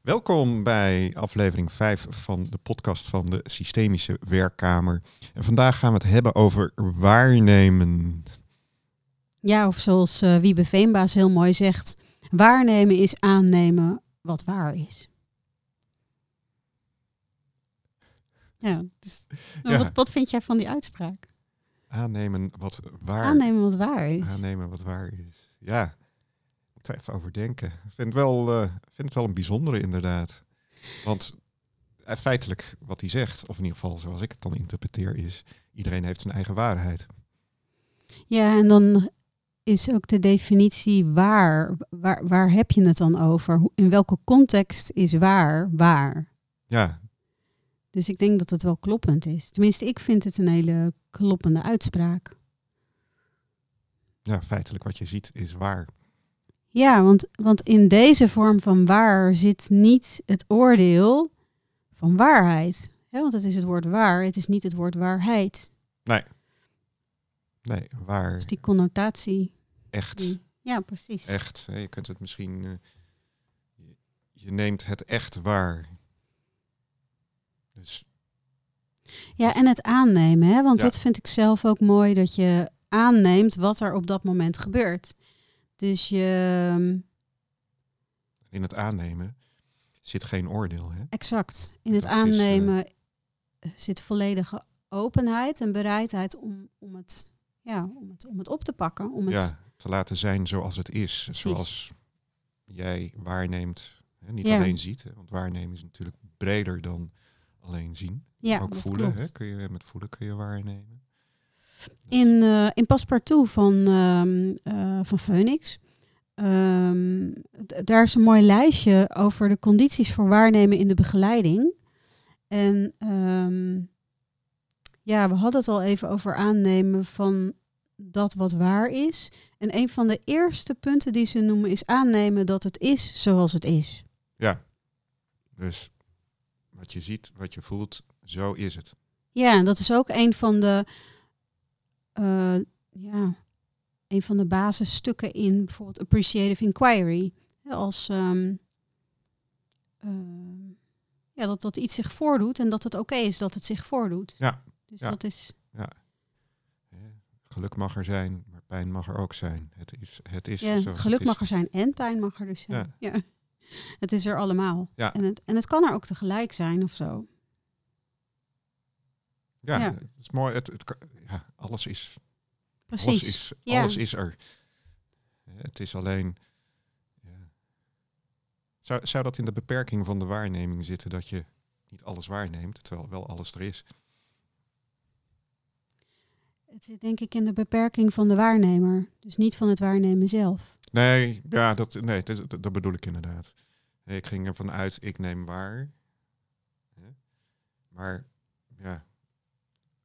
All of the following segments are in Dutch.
Welkom bij aflevering 5 van de podcast van de Systemische Werkkamer. En vandaag gaan we het hebben over waarnemen. Ja, of zoals uh, Wiebe Veenbaas heel mooi zegt, waarnemen is aannemen wat waar is. Ja, dus, nou, Wat, wat vind jij van die uitspraak? Aannemen wat waar, aannemen wat waar is. Aannemen wat waar is. Ja, moet er even over denken. Ik vind het wel, uh, vind het wel een bijzondere inderdaad. Want uh, feitelijk wat hij zegt, of in ieder geval zoals ik het dan interpreteer, is iedereen heeft zijn eigen waarheid. Ja, en dan is ook de definitie waar. Waar, waar heb je het dan over? In welke context is waar waar? Ja. Dus ik denk dat het wel kloppend is. Tenminste, ik vind het een hele kloppende uitspraak. Ja, feitelijk wat je ziet is waar. Ja, want, want in deze vorm van waar zit niet het oordeel van waarheid. want het is het woord waar, het is niet het woord waarheid. Nee. Nee, waar. Dus die connotatie. Echt. ja, precies. Echt. Je kunt het misschien. Uh, je neemt het echt waar. Dus. Ja, en het aannemen, hè? want dat vind ik zelf ook mooi dat je aanneemt wat er op dat moment gebeurt. Dus je. Ehm, In het aannemen zit geen oordeel. Hè? Exact. In het aannemen uh, zit volledige openheid en bereidheid om, om, het, ja, om, het, om het op te pakken. Om het ja, te laten zijn zoals het is. Zoals jij waarneemt. Hè? Niet alleen ziet, hè? want waarnemen is natuurlijk breder dan alleen zien. Ja, ook voelen. Hè? Kun je, met voelen kun je waarnemen. In, uh, in Passepartout van, uh, van Phoenix. Um, daar is een mooi lijstje over de condities voor waarnemen in de begeleiding. En um, ja, we hadden het al even over aannemen van dat wat waar is. En een van de eerste punten die ze noemen is aannemen dat het is zoals het is. Ja, dus wat je ziet, wat je voelt, zo is het. Ja, en dat is ook een van de uh, ja, een van de basisstukken in bijvoorbeeld appreciative inquiry. Als um, uh, ja, dat, dat iets zich voordoet en dat het oké is dat het zich voordoet. Ja. Dus dat is. Ja. Geluk mag er zijn, maar pijn mag er ook zijn. Het is, het is ja, geluk het is. mag er zijn en pijn mag er dus zijn. Ja. ja. Het is er allemaal. Ja. En, het, en het kan er ook tegelijk zijn of zo. Ja, ja. het is mooi. Het, het, ja, alles is. Precies. Alles is, alles is er. Het is alleen. Ja. Zou, zou dat in de beperking van de waarneming zitten dat je niet alles waarneemt, terwijl wel alles er is? Het zit denk ik in de beperking van de waarnemer, dus niet van het waarnemen zelf. Nee, ja, dat, nee dat, dat bedoel ik inderdaad. Ik ging ervan uit, ik neem waar. Maar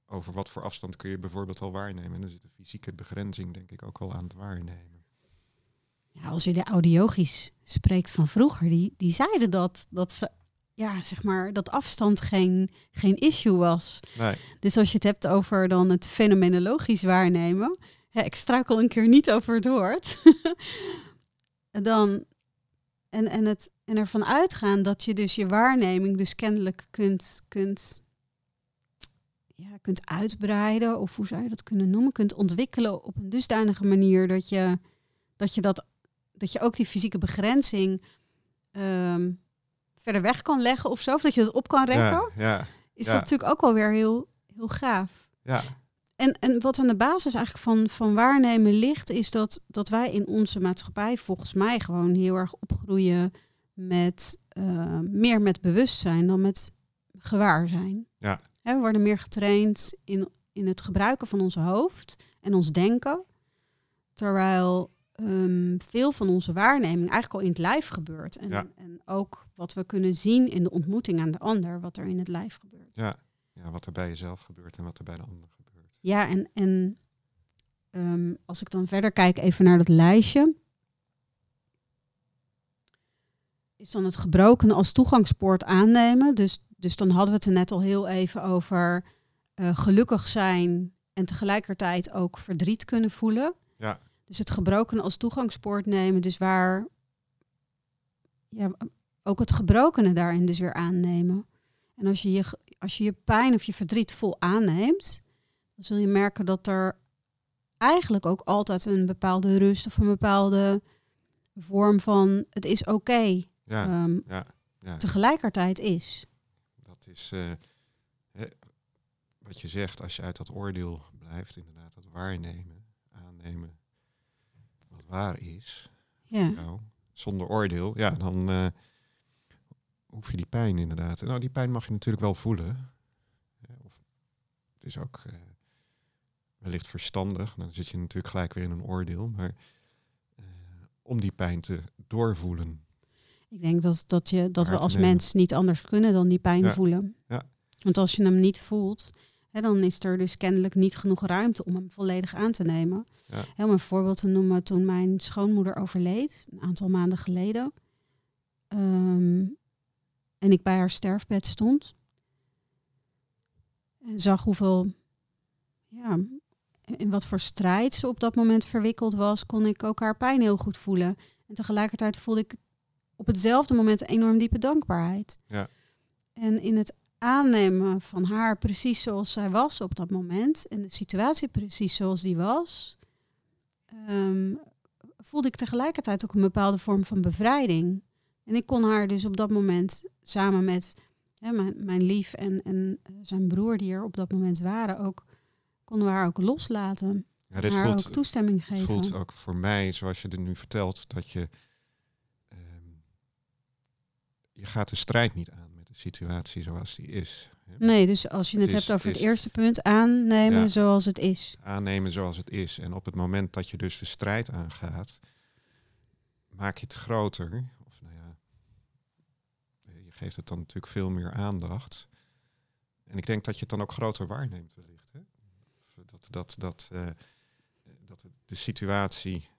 over wat voor afstand kun je bijvoorbeeld al waarnemen. En dan zit de fysieke begrenzing denk ik ook wel aan het waarnemen. Ja, als je de audiogisch spreekt van vroeger, die, die zeiden dat, dat ze ja, zeg maar, dat afstand geen, geen issue was. Nee. Dus als je het hebt over dan het fenomenologisch waarnemen, ja, ik struikel een keer niet over het woord, dan en, en, het, en ervan uitgaan dat je dus je waarneming dus kennelijk kunt, kunt ja, kunt uitbreiden, of hoe zou je dat kunnen noemen, kunt ontwikkelen op een dusdanige manier dat je dat, je dat, dat je ook die fysieke begrenzing ehm, verder weg kan leggen of zo, of dat je dat op kan rekken, ja, ja, is dat natuurlijk ook wel weer heel, heel gaaf. Ja. En, en wat aan de basis eigenlijk van, van waarnemen ligt, is dat, dat wij in onze maatschappij volgens mij gewoon heel erg opgroeien met uh, meer met bewustzijn dan met gewaar zijn. Ja we worden meer getraind in, in het gebruiken van ons hoofd en ons denken. Terwijl um, veel van onze waarneming eigenlijk al in het lijf gebeurt. En, en ook wat we kunnen zien in de ontmoeting aan de ander, wat er in het lijf gebeurt. Ja, ja wat er bij jezelf gebeurt en wat er bij de ander gebeurt. Ja, en, en um, als ik dan verder kijk even naar dat lijstje. Is dan het gebroken als toegangspoort aannemen. Dus dus dan hadden we het er net al heel even over uh, gelukkig zijn en tegelijkertijd ook verdriet kunnen voelen. Ja. Dus het gebroken als toegangspoort nemen, dus waar, ja, ook het gebrokene daarin dus weer aannemen. En als je je, als je, je pijn of je verdriet vol aanneemt, dan zul je merken dat er eigenlijk ook altijd een bepaalde rust of een bepaalde vorm van het is oké ja, ehm, ja, ja, tegelijkertijd is. Dat is uh, hè, wat je zegt, als je uit dat oordeel blijft, inderdaad, dat waarnemen, aannemen wat waar is. Ja. Nou, zonder oordeel, ja, dan uh, hoef je die pijn inderdaad. Nou, die pijn mag je natuurlijk wel voelen. Of, het is ook uh, wellicht verstandig. Dan zit je natuurlijk gelijk weer in een oordeel. Maar uh, om die pijn te doorvoelen. Ik denk dat, dat, je, dat we als mens niet anders kunnen dan die pijn voelen. Ja. Want als je hem niet voelt, hè, dan is er dus kennelijk niet genoeg ruimte om hem volledig aan te nemen. Ja. om een voorbeeld te noemen, toen mijn schoonmoeder overleed, een aantal maanden geleden. Ehm, en ik bij haar sterfbed stond. En zag hoeveel, ja, in wat voor strijd ze op dat moment verwikkeld was, kon ik ook haar pijn heel goed voelen. En tegelijkertijd voelde ik op hetzelfde moment enorm diepe dankbaarheid. Ja. En in het aannemen van haar precies zoals zij was op dat moment en de situatie precies zoals die was, um, voelde ik tegelijkertijd ook een bepaalde vorm van bevrijding. En ik kon haar dus op dat moment samen met mijn, mijn lief en, en zijn broer die er op dat moment waren ook, konden we haar ook loslaten. Ja, dit haar voelt, ook toestemming geven. Het voelt ook voor mij, zoals je er nu vertelt, dat je ehm, je gaat de strijd niet aan met de situatie zoals die is. Nee, dus als je het, hebt over het, eerste punt, aannemen zoals het is. Aannemen zoals het is. En op het moment dat je dus de strijd aangaat, maak je het groter geeft het dan natuurlijk veel meer aandacht. En ik denk dat je het dan ook groter waarneemt wellicht. Hè? Dat, dat, dat, uh, dat de situatie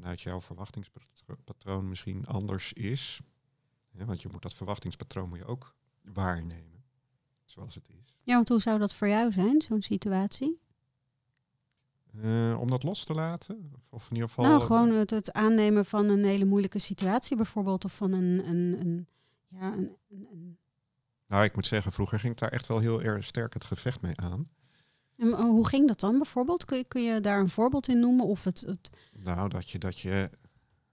vanuit jouw verwachtingspatroon misschien anders is. Want je moet dat verwachtingspatroon moet je ook waarnemen. Zoals het is. Ja, want hoe zou dat voor jou zijn, zo'n situatie? Uh, om dat los te laten? Of in ieder geval. Nou, gewoon het, het, aannemen van een hele moeilijke situatie, bijvoorbeeld. Of van een. een, een ja, een, een, Nou, ik moet zeggen, vroeger ging ik daar echt wel heel erg sterk het gevecht mee aan. En eh, hoe ging dat dan bijvoorbeeld? Kun je, kun je daar een voorbeeld in noemen? Of het, het, nou, dat je, dat je.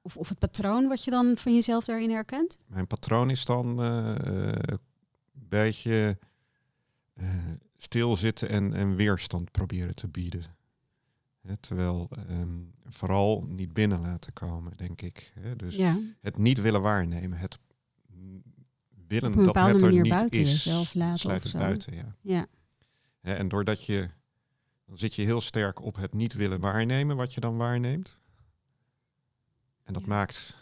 Of, of het patroon wat je dan van jezelf daarin herkent? Mijn patroon is dan uh, een beetje uh, stilzitten en, en weerstand proberen te bieden terwijl ehm, vooral niet binnen laten komen, denk ik. dus het niet willen waarnemen, het willen dat het er niet buiten is, jezelf laten sluit het buiten. Ja. Ja. en doordat je, dan zit je heel sterk op het niet willen waarnemen wat je dan waarneemt. En dat maakt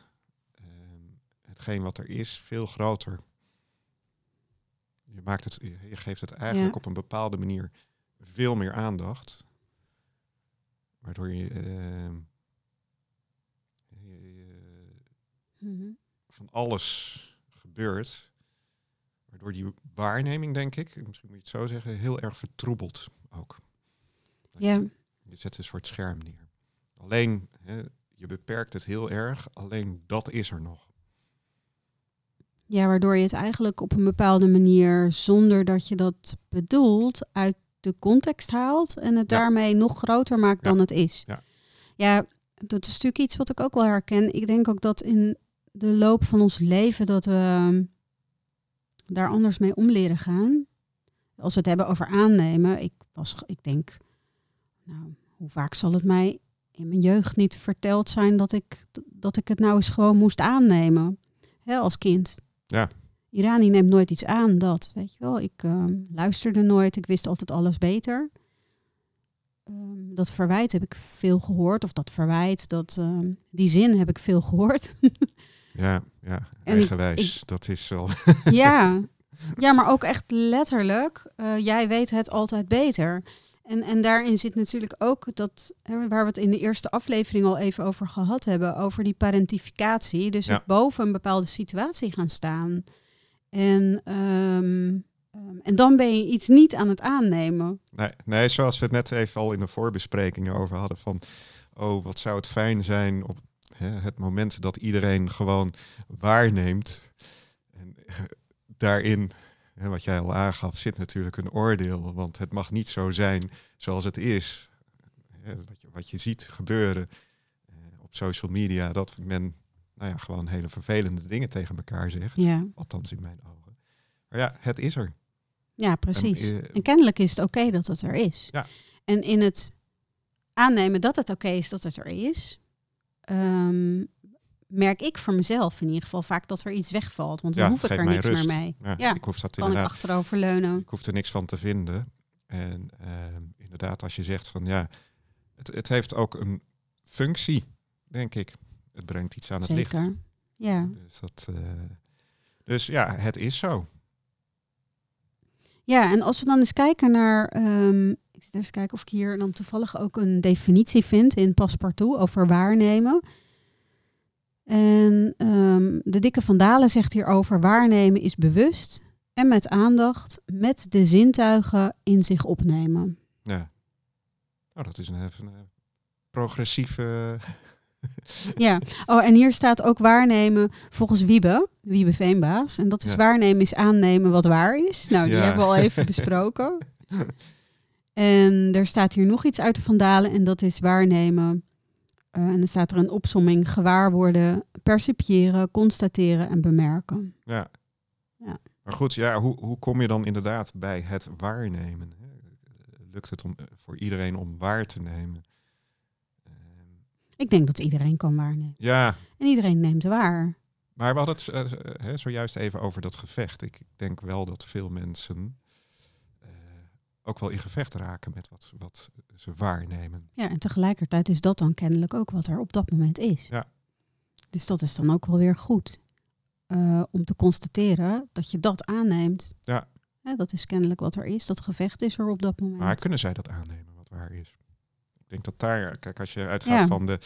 um, hetgeen wat er is veel groter. Je, maakt het, je geeft het eigenlijk op een bepaalde manier veel meer aandacht. Waardoor je, uh, mm van alles gebeurt. Waardoor die waarneming, denk ik, misschien moet je het zo zeggen, heel erg vertroebelt ook. Ja. Je, zet een soort scherm neer. Alleen, je beperkt het heel erg, alleen dat is er nog. Ja, waardoor je het eigenlijk op een bepaalde manier, zonder dat je dat bedoelt, uit de context haalt en het daarmee nog groter maakt dan het is. Ja. ja, dat is natuurlijk iets wat ik ook wel herken. Ik denk ook dat in de loop van ons leven dat we ehm, daar anders mee om leren gaan. Als we het hebben over aannemen, ik was, ik denk, nou, hoe vaak zal het mij in mijn jeugd niet verteld zijn dat ik, dat ik het nou eens gewoon moest aannemen, hè, als kind. Ja. Irani neemt nooit iets aan, dat. Weet je wel, ik uh, luisterde nooit, ik wist altijd alles beter. Um, dat verwijt heb ik veel gehoord, of dat verwijt, dat, uh, die zin heb ik veel gehoord. ja, ja, eigenwijs, dat is wel... ja, ja, maar ook echt letterlijk, uh, jij weet het altijd beter. En, en daarin zit natuurlijk ook dat, hè, waar we het in de eerste aflevering al even over gehad hebben, over die parentificatie. Dus ja. boven een bepaalde situatie gaan staan. En, um, en dan ben je iets niet aan het aannemen. Nee, nee, zoals we het net even al in de voorbesprekingen over hadden van, oh, wat zou het fijn zijn op, hè, het moment dat iedereen gewoon waarneemt. En daarin, hè, wat jij al aangaf, zit natuurlijk een oordeel. Want het mag niet zo zijn zoals het is. Hè, wat, je, wat je ziet gebeuren eh, op social media, dat men nou ja, gewoon hele vervelende dingen tegen elkaar zegt. Ja. Althans in mijn ogen. Maar ja, het is er. Ja, precies. En, eh, en kennelijk is het oké dat het er is. Ja. En in het aannemen dat het oké is dat het er is, ehm, merk ik voor mezelf in ieder geval vaak dat er iets wegvalt. Want dan hoef ik er niks meer mee. Ja, ik hoef dat kan ik achterover leunen. Ik hoef er niks van te vinden. En ehm, inderdaad, als je zegt van ja, het, het heeft ook een functie, denk ik. Het brengt iets aan het Zeker. licht. Ja. Dus, dat, uh, dus ja, het is zo. Ja, en als we dan eens kijken naar. Um, ik zit even kijken of ik hier dan toevallig ook een definitie vind in Paspartout over waarnemen. En um, de dikke Van Dalen zegt hierover: waarnemen is bewust en met aandacht met de zintuigen in zich opnemen. Ja. Oh, dat is een, een progressieve ja, oh, en hier staat ook waarnemen volgens Wiebe, Wiebe Veenbaas. En dat is waarnemen is aannemen wat waar is. Nou, die hebben we al even besproken. En er staat hier nog iets uit de Vandalen en dat is waarnemen. Uh, en dan staat er een opsomming gewaar worden, percipiëren, constateren en bemerken. Ja. ja. Maar goed, ja, hoe, hoe kom je dan inderdaad bij het waarnemen? Lukt het om, voor iedereen om waar te nemen? Ik denk dat iedereen kan waarnemen. Ja. En iedereen neemt waar. Maar we hadden het uh, zojuist even over dat gevecht. Ik denk wel dat veel mensen ook wel in gevecht raken met wat, wat ze waarnemen. Ja, en tegelijkertijd is dat dan kennelijk ook wat er op dat moment is. Ja. Dus dat is dan ook wel weer goed. Uh, om te constateren dat je dat aanneemt. Ja. ja. Dat is kennelijk wat er is. Dat gevecht is er op dat moment. Maar kunnen zij dat aannemen, wat waar is? Ik denk dat daar, kijk, als je uitgaat van de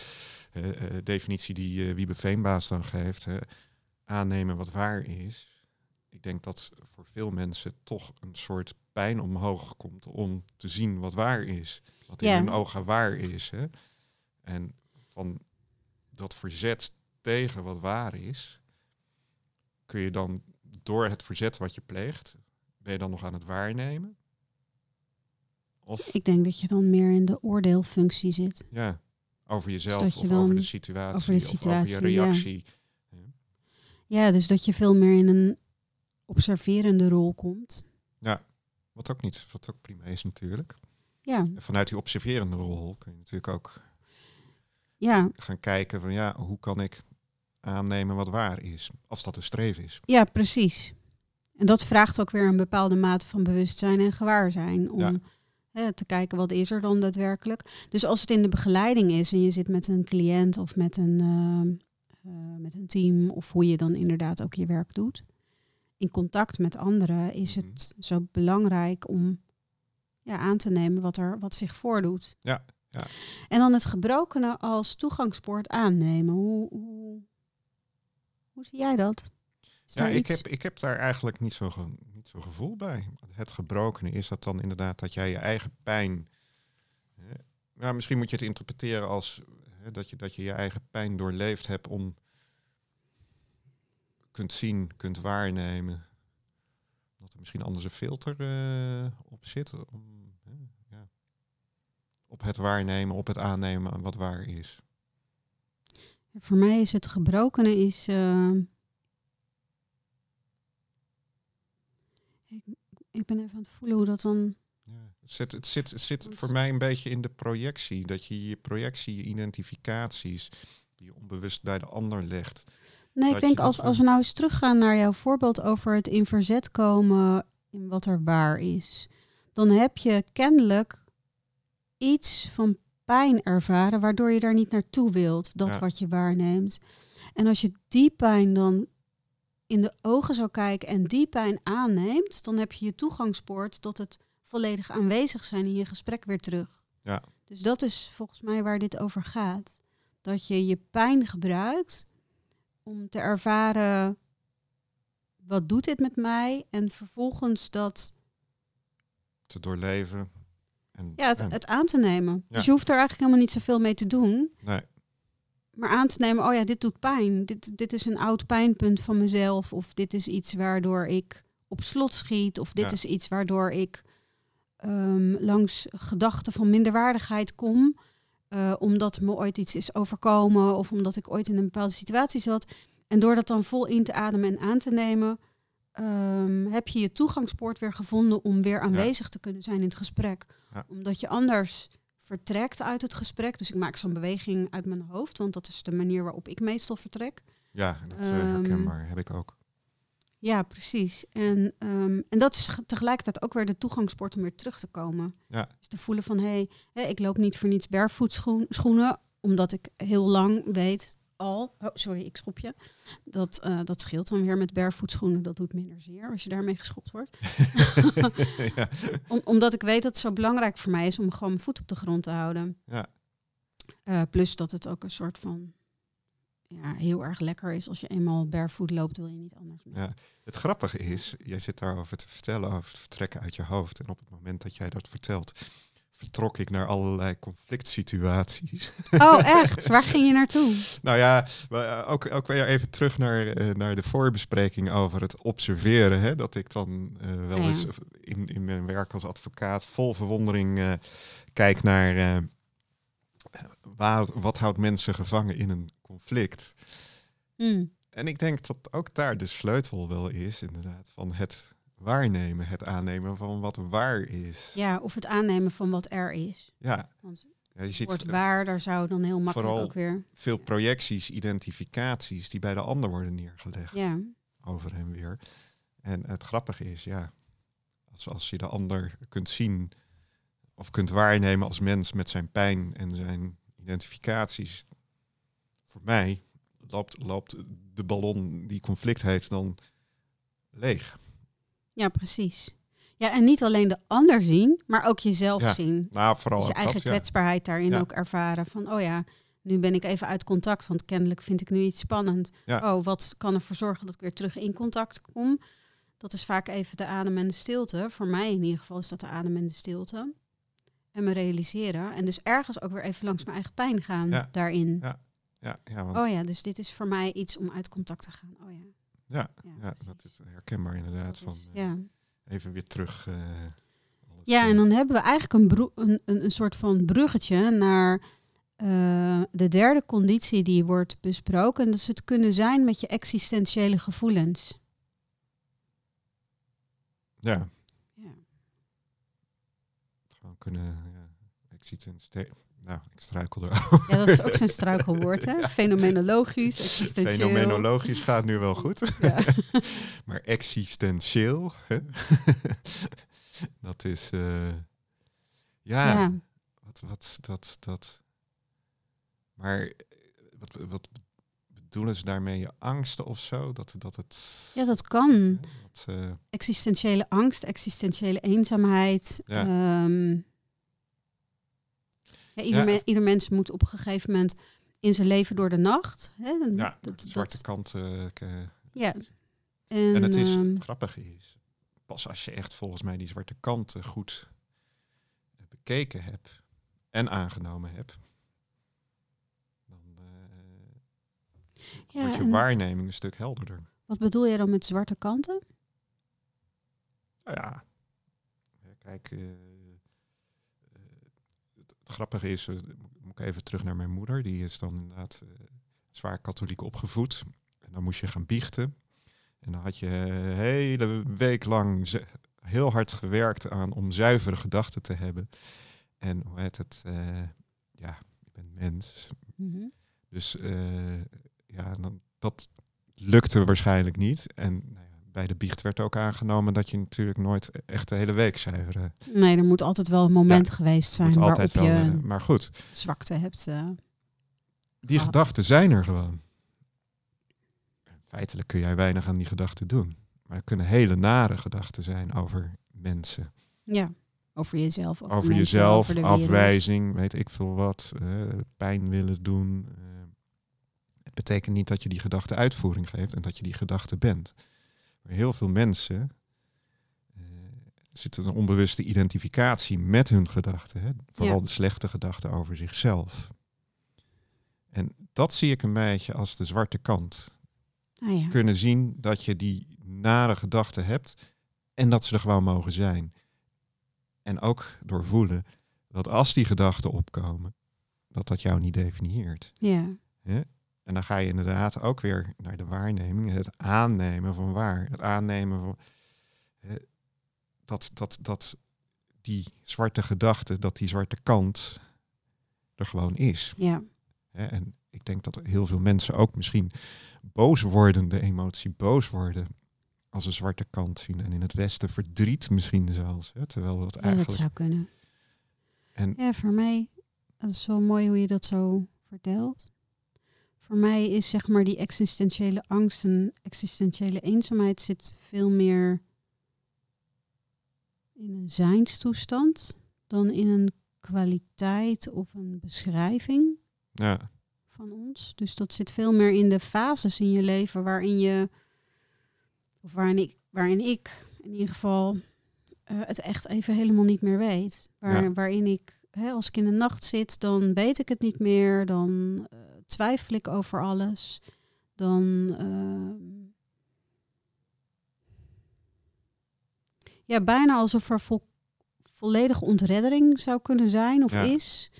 uh, definitie die Wiebe Veenbaas dan geeft, aannemen wat waar is. Ik denk dat voor veel mensen toch een soort pijn omhoog komt om te zien wat waar is. Wat in hun ogen waar is. Hè? En van dat verzet tegen wat waar is, kun je dan door het verzet wat je pleegt, ben je dan nog aan het waarnemen? Ik denk dat je dan meer in de oordeelfunctie zit. Ja, over jezelf dus of over de situatie, over, de situatie, of over je reactie. Ja. ja. dus dat je veel meer in een observerende rol komt. Ja, wat ook niet, wat ook prima is natuurlijk. Ja. En vanuit die observerende rol kun je natuurlijk ook ja. gaan kijken van ja, hoe kan ik aannemen wat waar is, als dat een streef is. Ja, precies. En dat vraagt ook weer een bepaalde mate van bewustzijn en gewaarzijn om ja te kijken wat is er dan daadwerkelijk. Dus als het in de begeleiding is en je zit met een cliënt of met een, uh, met een team of hoe je dan inderdaad ook je werk doet. In contact met anderen is mhm. het zo belangrijk om ja, aan te nemen wat, er, wat zich voordoet. Ja, ja. En dan het gebrokene als toegangspoort aannemen. Hoe, hoe, hoe zie jij dat? Ja, ik heb, ik heb daar eigenlijk niet zo, niet zo gevoel bij. Het gebrokene is dat dan inderdaad dat jij je eigen pijn. Hè, nou, misschien moet je het interpreteren als hè, dat, je, dat je je eigen pijn doorleefd hebt om kunt zien, kunt waarnemen. Dat er misschien anders een filter uh, op zit. Om, ja, op het waarnemen, op het aannemen wat waar is. Voor mij is het gebrokene is. Uh Ik, ik ben even aan het voelen hoe dat dan. Ja, het zit, het zit, het zit voor mij een beetje in de projectie. Dat je je projectie, je identificaties, die je onbewust bij de ander legt. Nee, ik denk als, als we nou eens teruggaan naar jouw voorbeeld over het in verzet komen in wat er waar is. Dan heb je kennelijk iets van pijn ervaren waardoor je daar niet naartoe wilt, dat wat je waarneemt. En als je die pijn dan in de ogen zou kijken en die pijn aanneemt, dan heb je je toegangspoort tot het volledig aanwezig zijn in je gesprek weer terug. Ja. Dus dat is volgens mij waar dit over gaat. Dat je je pijn gebruikt om te ervaren wat doet dit met mij en vervolgens dat te doorleven. En, ja, het, het aan te nemen. Dus je hoeft er eigenlijk helemaal niet zoveel mee te doen. Nee. maar aan te nemen, oh ja, dit doet pijn. Dit, dit is een oud pijnpunt van mezelf. Of dit is iets waardoor ik op slot schiet. Of dit is iets waardoor ik um, langs gedachten van minderwaardigheid kom. Uh, omdat me ooit iets is overkomen of omdat ik ooit in een bepaalde situatie zat. En door dat dan vol in te ademen en aan te nemen, um, heb je je toegangspoort weer gevonden om weer aanwezig te kunnen zijn in het gesprek. Omdat je anders vertrekt uit het gesprek. Dus ik maak zo'n beweging uit mijn hoofd, want dat is de manier waarop ik meestal vertrek. Ja, dat uh, herkenbaar heb ik ook. Ja, precies. En, um, en dat is tegelijkertijd ook weer de toegangspoort om weer terug te komen. Ja. Dus te voelen van, hé, hey, ik loop niet voor niets barefootschoenen, omdat ik heel lang weet al, oh sorry, ik schop je, dat, uh, dat scheelt dan weer met barefootschoenen. Dat doet minder zeer als je daarmee geschopt wordt. ja. om, omdat ik weet dat het zo belangrijk voor mij is om gewoon mijn voet op de grond te houden. Ja. Uh, plus dat het ook een soort van ja, heel erg lekker is. Als je eenmaal barefoot loopt, wil je niet anders. Ja, het grappige is, jij zit daarover te vertellen, over het vertrekken uit je hoofd. En op het moment dat jij dat vertelt, vertrok ik naar allerlei conflict situaties. Oh, echt? Waar ging je naartoe? nou ja, eh, ook, ook weer even terug naar, uh, naar de voorbespreking over het observeren. Hè? Dat ik dan uh, wel eens in, in mijn werk als advocaat vol verwondering kijk naar wat, wat houdt mensen gevangen in een conflict. Mm. En ik denk dat ook daar de sleutel wel is, inderdaad, van het waarnemen, het aannemen van wat waar is. Ja, of het aannemen van wat er is. Ja. Want ja, je ziet wordt waar, daar zou dan heel makkelijk ook weer. Veel projecties, identificaties die bij de ander worden neergelegd. Ja. Over hem weer. En het grappige is, ja, als, als je de ander kunt zien of kunt waarnemen als mens met zijn pijn en zijn identificaties. Voor mij loopt, loopt de ballon die conflict heet dan leeg. Ja, precies. Ja, en niet alleen de ander zien, maar ook jezelf zien. Nou, vooral dus je eigen kwetsbaarheid daarin ook ervaren. Van, oh ja, nu ben ik even uit contact, want kennelijk vind ik nu iets spannend. Oh, wat kan ervoor zorgen dat ik weer terug in contact kom? Dat is vaak even de adem en de stilte. Voor mij in ieder geval is dat de adem en de stilte. En me realiseren. En dus ergens ook weer even langs mijn eigen pijn gaan daarin. Ja. Ja, ja, want... Oh ja, dus dit is voor mij iets om uit contact te gaan. Oh ja. Ja, ja, dat is herkenbaar inderdaad. van, ja. Eh, even weer terug. Uh, ja, en dan hebben we eigenlijk een, een, een, soort van bruggetje naar uh, de derde conditie die wordt besproken. En dat is het kunnen zijn met je existentiële gevoelens. Ja. ja. Kunnen, ja, existentiële nou, ik struikel er. Ja, dat is ook zo'n struikelwoord, hè? Fenomenologisch, existentieel. Fenomenologisch gaat nu wel goed. Ja. maar existentieel, hè? dat is... Uh, ja, ja, Wat, wat, dat, dat... Maar wat, wat bedoelen ze daarmee? Je angsten of zo? Dat, dat het... Ja, dat kan. Uh, existentiële angst, existentiële eenzaamheid. Ja. Um, ieder, ieder, mens moet op een gegeven moment in zijn leven door de nacht. Hè? Ja, dat, de zwarte kant. Uh, ja. En, en het is uh, grappig is, pas als je echt volgens mij die zwarte kanten goed bekeken hebt en aangenomen hebt, dan uh, ja, wordt je waarneming een stuk helderder. Wat bedoel je dan met zwarte kanten? Nou ja, kijk, grappige is, uh, moet ik even terug naar mijn moeder. Die is dan inderdaad uh, zwaar katholiek opgevoed. En dan moest je gaan biechten. En dan had je een hele week lang heel hard gewerkt aan om zuivere gedachten te hebben. En hoe heet het? Uh, ja, ik ben mens. Mm Dus ja, dan, dat lukte waarschijnlijk niet. En bij de biecht werd ook aangenomen dat je natuurlijk nooit echt de hele week zuiveren. Nee, er moet altijd wel een moment geweest zijn waarop wel, je uh, maar goed. zwakte hebt. Uh, die gedachten zijn er gewoon. Feitelijk kun jij weinig aan die gedachten doen. Maar er kunnen hele nare gedachten zijn over mensen. Ja, over jezelf. Over, over jezelf, afwijzing, weet ik veel wat. Uh, pijn willen doen. het betekent niet dat je die gedachte uitvoering geeft en dat je die gedachte bent heel veel mensen uh, zit een onbewuste identificatie met hun gedachten. Hè? Vooral de slechte gedachten over zichzelf. En dat zie ik een beetje als de zwarte kant. Ah, ja. Kunnen zien dat je die nare gedachten hebt en dat ze er gewoon mogen zijn. En ook doorvoelen dat als die gedachten opkomen, dat dat jou niet definieert. Ja. En dan ga je inderdaad ook weer naar de waarneming, het aannemen van waar. Het aannemen van dat, dat, dat die zwarte gedachte, dat die zwarte kant er gewoon is. Ja. En ik denk dat heel veel mensen ook misschien boos worden, de emotie boos worden, als een zwarte kant zien. En in het Westen verdriet misschien zelfs. Hè? Terwijl dat eigenlijk. Ja, dat zou kunnen. En ja, voor mij, dat is zo mooi hoe je dat zo vertelt. Voor mij is zeg maar die existentiële angst en existentiële eenzaamheid zit veel meer in een zijnstoestand dan in een kwaliteit of een beschrijving ja. van ons. Dus dat zit veel meer in de fases in je leven waarin je, of waarin ik, waarin ik in ieder geval uh, het echt even helemaal niet meer weet. Waar, Ja. Waarin ik, hè, als ik in de nacht zit, dan weet ik het niet meer, dan eh, twijfel ik over alles, dan. ehm, ja, bijna alsof er vo volledige ontreddering zou kunnen zijn of Ja. is.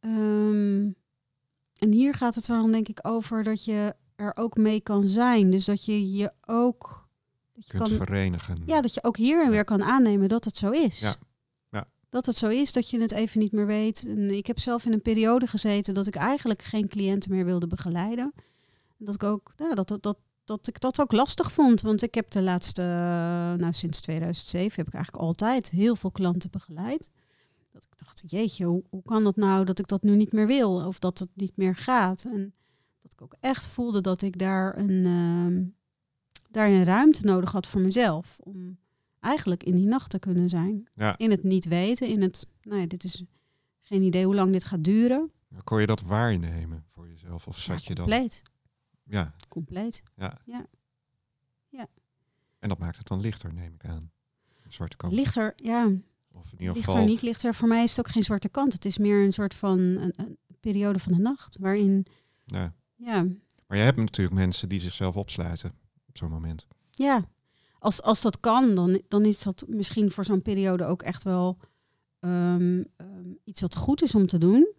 Ehm, en hier gaat het er dan denk ik over dat je er ook mee kan zijn. Dus dat je je ook. Dat je kunt kan, verenigen. ja, dat je ook hier en weer kan aannemen dat het zo is. Ja. Dat het zo is dat je het even niet meer weet. En ik heb zelf in een periode gezeten dat ik eigenlijk geen cliënten meer wilde begeleiden. En dat ik ook, ja, dat, dat, dat, dat ik dat ook lastig vond. Want ik heb de laatste, eh, nou sinds 2007 heb ik eigenlijk altijd heel veel klanten begeleid. Dat ik dacht, jeetje, hoe, kan dat nou dat ik dat nu niet meer wil? Of dat het niet meer gaat? En dat ik ook echt voelde dat ik daar een, ehm, daar een ruimte nodig had voor mezelf. Om eigenlijk in die nacht te kunnen zijn. Ja. In het niet weten, in het, nou ja, dit is geen idee hoe lang dit gaat duren. Kon je dat waarnemen voor jezelf? Of zat Ja, je dan? compleet, Ja, compleet. ja. Ja. Ja. En dat maakt het dan lichter, neem ik aan. Een zwarte kant. Lichter, ja, Of in ieder lichter, geval. niet lichter. Voor mij is het ook geen zwarte kant. Het is meer een soort van een, een periode van de nacht. Waarin, Ja. ja, Maar je hebt natuurlijk mensen die zichzelf opsluiten op zo'n moment. ja. Als, als dat kan, dan, dan is dat misschien voor zo'n periode ook echt wel ehm, ehm, iets wat goed is om te doen.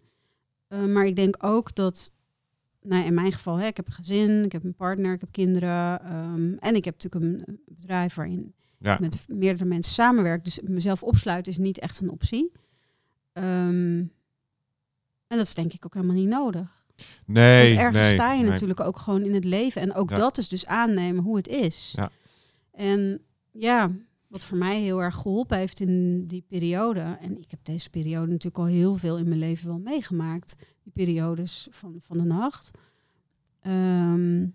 Eh, maar ik denk ook dat, nou in mijn geval, hè, ik heb een gezin, ik heb een partner, ik heb kinderen. ehm, en ik heb natuurlijk een bedrijf waarin Ja, ik met meerdere mensen samenwerk. Dus mezelf opsluiten is niet echt een optie. En dat is denk ik ook helemaal niet nodig. nee. Want ergens nee, sta je nee. natuurlijk ook gewoon in het leven. En ook Ja. dat is dus aannemen hoe het is. Ja. En ja, wat voor mij heel erg geholpen heeft in die periode. En ik heb deze periode natuurlijk al heel veel in mijn leven wel meegemaakt. Die periodes van, van de nacht. Ehm,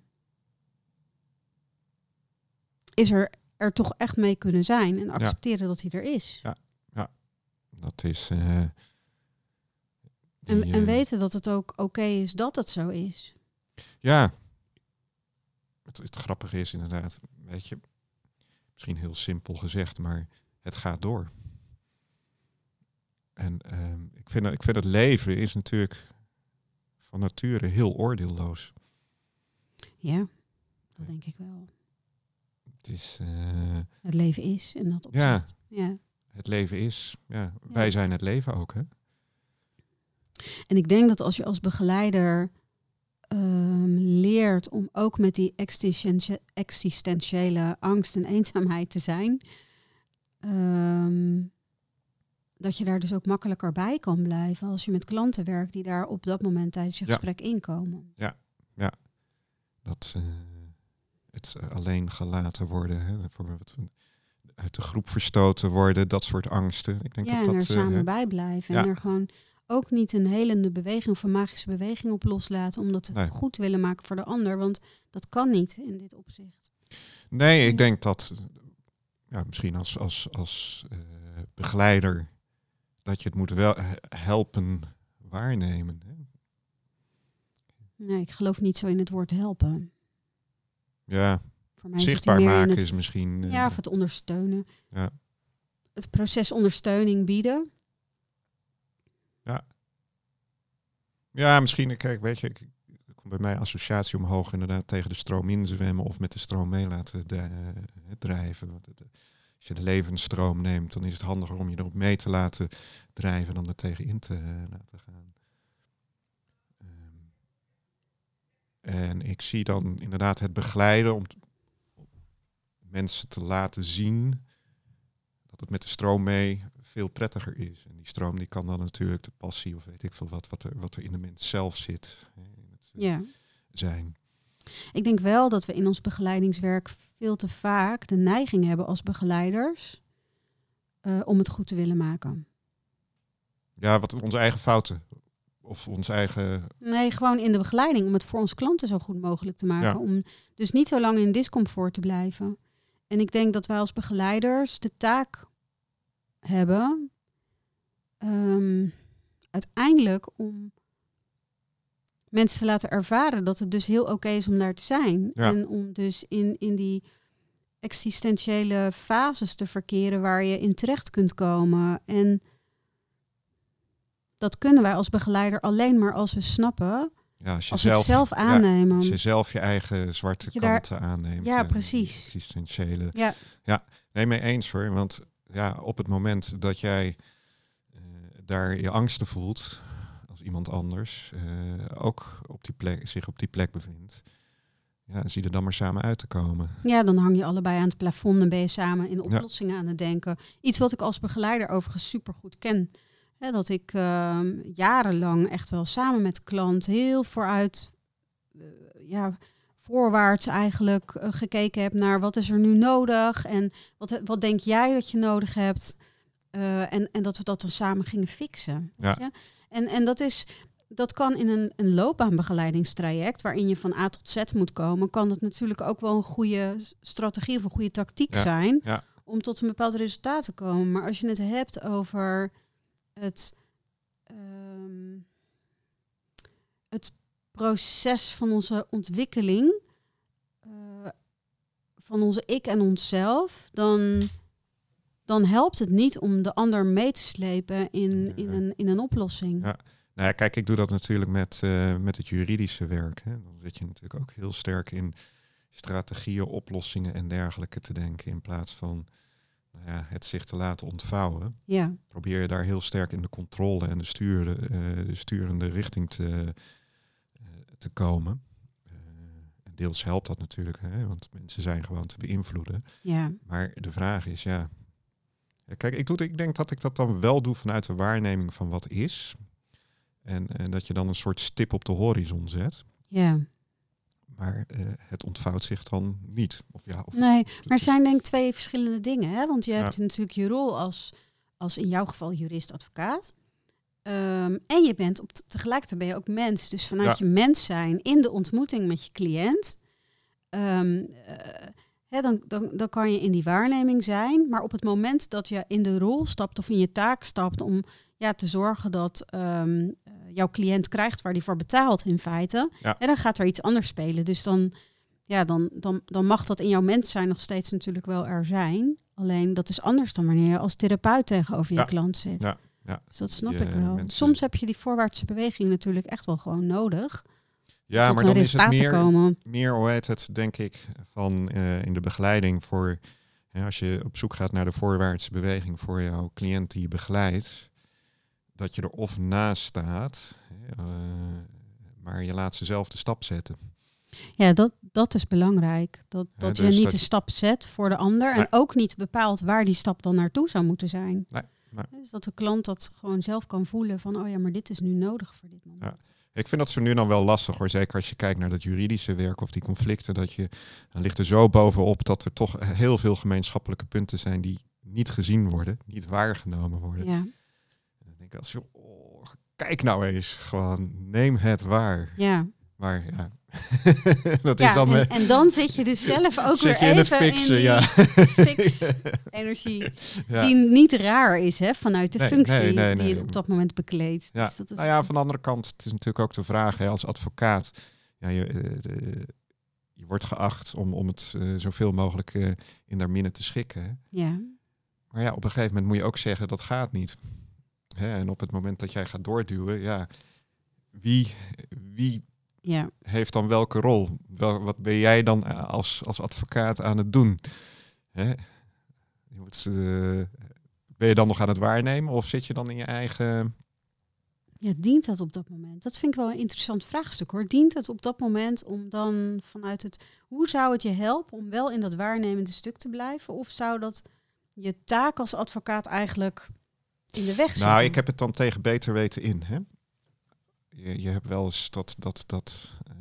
is er, er toch echt mee kunnen zijn. En accepteren dat hij er is. Dat is. eh, die, En, en eh, weten dat het ook oké is dat het zo is. Ja. Het, het grappige is inderdaad, weet je, misschien heel simpel gezegd, maar het gaat door. En ehm, ik, vind, ik vind het leven is natuurlijk van nature heel oordeelloos. Ja, dat denk ik wel. Het is, eh, Het leven is en dat Ja. opzet. Ja. het leven is, ja, wij zijn het leven ook, hè? En ik denk dat als je als begeleider ehm, leert om ook met die existentie- existentiële angst en eenzaamheid te zijn, ehm, dat je daar dus ook makkelijker bij kan blijven als je met klanten werkt die daar op dat moment tijdens je Ja. gesprek inkomen. Dat eh, het alleen gelaten worden, hè, voor wat, uit de groep verstoten worden, dat soort angsten. Ik denk Ja, dat en er eh, samen bij blijven. En ja. er gewoon ook niet een helende beweging of een magische beweging op loslaten, omdat Nee. goed willen maken voor de ander. Want dat kan niet in dit opzicht. Nee, ik denk dat ja, misschien als, als, als eh, begeleider dat je het moet wel he- helpen waarnemen. Hè? Nee, ik geloof niet zo in het woord helpen. Ja, Voor mij zichtbaar maken het, is misschien. eh, Ja, of het ondersteunen. Ja. Het proces ondersteuning bieden. Ja, misschien, kijk, weet je, ik, komt bij mij associatie omhoog inderdaad tegen de stroom inzwemmen of met de stroom mee laten de, uh, drijven. als je de levensstroom neemt, dan is het handiger om je erop mee te laten drijven dan er tegen in te laten gaan. Ehm, en ik zie dan inderdaad het begeleiden om mensen te laten zien dat het met de stroom mee veel prettiger is. En die stroom die kan dan natuurlijk de passie of weet ik veel wat, wat er, wat er in de mens zelf zit, in het, eh, ja. zijn. Ik denk wel dat we in ons begeleidingswerk veel te vaak de neiging hebben als begeleiders uh, om het goed te willen maken. Ja, wat onze eigen fouten. Of onze eigen. Nee, gewoon in de begeleiding om het voor onze klanten zo goed mogelijk te maken. Om dus niet zo lang in discomfort te blijven. En ik denk dat wij als begeleiders de taak hebben, ehm, uiteindelijk om mensen te laten ervaren dat het dus heel oké is om daar te zijn. En om dus in, in die existentiële fases te verkeren waar je in terecht kunt komen. En dat kunnen wij als begeleider alleen maar als we snappen. Ja, als je zelf, het zelf aannemen. als je zelf je eigen zwarte kanten aanneemt. Ja, precies. Existentiële. Ja. ja, nee, mee eens hoor. Want ja, op het moment dat jij uh, daar je angsten voelt, als iemand anders uh, ook op die plek, zich op die plek bevindt, ja, zie je er dan maar samen uit te komen. Ja, dan hang je allebei aan het plafond en ben je samen in oplossingen aan het denken. Iets wat ik als begeleider overigens super goed ken. Hè, dat ik uh, jarenlang echt wel samen met klant heel vooruit uh, ja, voorwaarts eigenlijk uh, gekeken heb naar wat is er nu nodig en wat, wat denk jij dat je nodig hebt. Uh, en, en dat we dat dan samen gingen fixen. Ja. Weet je? En, en dat is, dat kan in een, een loopbaanbegeleidingstraject, waarin je van A tot Z moet komen, kan dat natuurlijk ook wel een goede strategie of een goede tactiek ja. zijn ja. om tot een bepaald resultaat te komen. Maar als je het hebt over het, um, het proces van onze ontwikkeling, uh, van onze ik en onszelf, dan, dan helpt het niet om de ander mee te slepen in, in, een, in een oplossing. Ja. Nou ja, kijk, ik doe dat natuurlijk met, uh, met het juridische werk. Hè. Dan zit je natuurlijk ook heel sterk in strategieën, oplossingen en dergelijke te denken. In plaats van nou ja, het zich te laten ontvouwen. Ja. Probeer je daar heel sterk in de controle en de, stuurde, uh, de sturende richting te, te komen. Uh, deels helpt dat natuurlijk, hè, want mensen zijn gewoon te beïnvloeden. Ja. Maar de vraag is, ja, kijk, ik, doe, ik denk dat ik dat dan wel doe vanuit de waarneming van wat is. En, en dat je dan een soort stip op de horizon zet. Ja. Maar uh, het ontvouwt zich dan niet. Of ja, of nee, maar het zijn denk ik twee verschillende dingen. Hè? Want je hebt natuurlijk je rol als, als in jouw geval jurist-advocaat. Um, en je bent op tegelijkertijd ben je ook mens. Dus vanuit je mens zijn in de ontmoeting met je cliënt, um, uh, dan, dan, dan kan je in die waarneming zijn. Maar op het moment dat je in de rol stapt of in je taak stapt om ja, te zorgen dat um, jouw cliënt krijgt waar die voor betaalt in feite, ja. dan gaat er iets anders spelen. Dus dan, ja, dan, dan, dan mag dat in jouw mens zijn nog steeds natuurlijk wel er zijn. Alleen dat is anders dan wanneer je als therapeut tegenover je klant zit. Ja. Ja, dus dat snap ik wel. Soms heb je die voorwaartse beweging natuurlijk echt wel gewoon nodig. Ja, maar dan is het meer, meer, hoe heet het, denk ik, van uh, in de begeleiding voor, ja, als je op zoek gaat naar de voorwaartse beweging voor jouw cliënt die je begeleidt, dat je er of naast staat, uh, maar je laat ze zelf de stap zetten. Ja, dat, dat is belangrijk. Dat, dat je dus niet de stap zet voor de ander en ook niet bepaalt waar die stap dan naartoe zou moeten zijn. Nee. Dus dat de klant dat gewoon zelf kan voelen van, oh ja, maar dit is nu nodig voor dit moment. Ja. Ik vind dat ze nu dan wel lastig hoor. Zeker als je kijkt naar dat juridische werk of die conflicten. Dat je, dan ligt er zo bovenop dat er toch heel veel gemeenschappelijke punten zijn die niet gezien worden, niet waargenomen worden. Ja. En dan denk ik als je, oh, kijk nou eens, gewoon neem het waar. Ja. Maar ja, dat is dan en, en, dan zit je dus zelf ook weer even in het fixen, in ja. fix energie. Die niet raar is hè, vanuit de functie die je op dat moment bekleedt. Ja. Dus dat is nou ja, van de andere kant, het is natuurlijk ook de vraag hè, als advocaat. Ja, je, eh, je wordt geacht om, om het uh, zoveel mogelijk uh, in daar minnen te schikken. Ja. Maar ja, op een gegeven moment moet je ook zeggen dat gaat niet. Hè, en op het moment dat jij gaat doorduwen, ja, wie, wie ja. heeft dan welke rol? Wel, wat ben jij dan als, als advocaat aan het doen? Hè? Je moet, uh, ben je dan nog aan het waarnemen of zit je dan in je eigen... Ja, dient dat op dat moment? Dat vind ik wel een interessant vraagstuk hoor. Dient het op dat moment om dan vanuit het... Hoe zou het je helpen om wel in dat waarnemende stuk te blijven? Of zou dat je taak als advocaat eigenlijk in de weg zitten? Nou, ik heb het dan tegen beter weten in. Hè? Je, je hebt wel eens dat... dat, dat uh,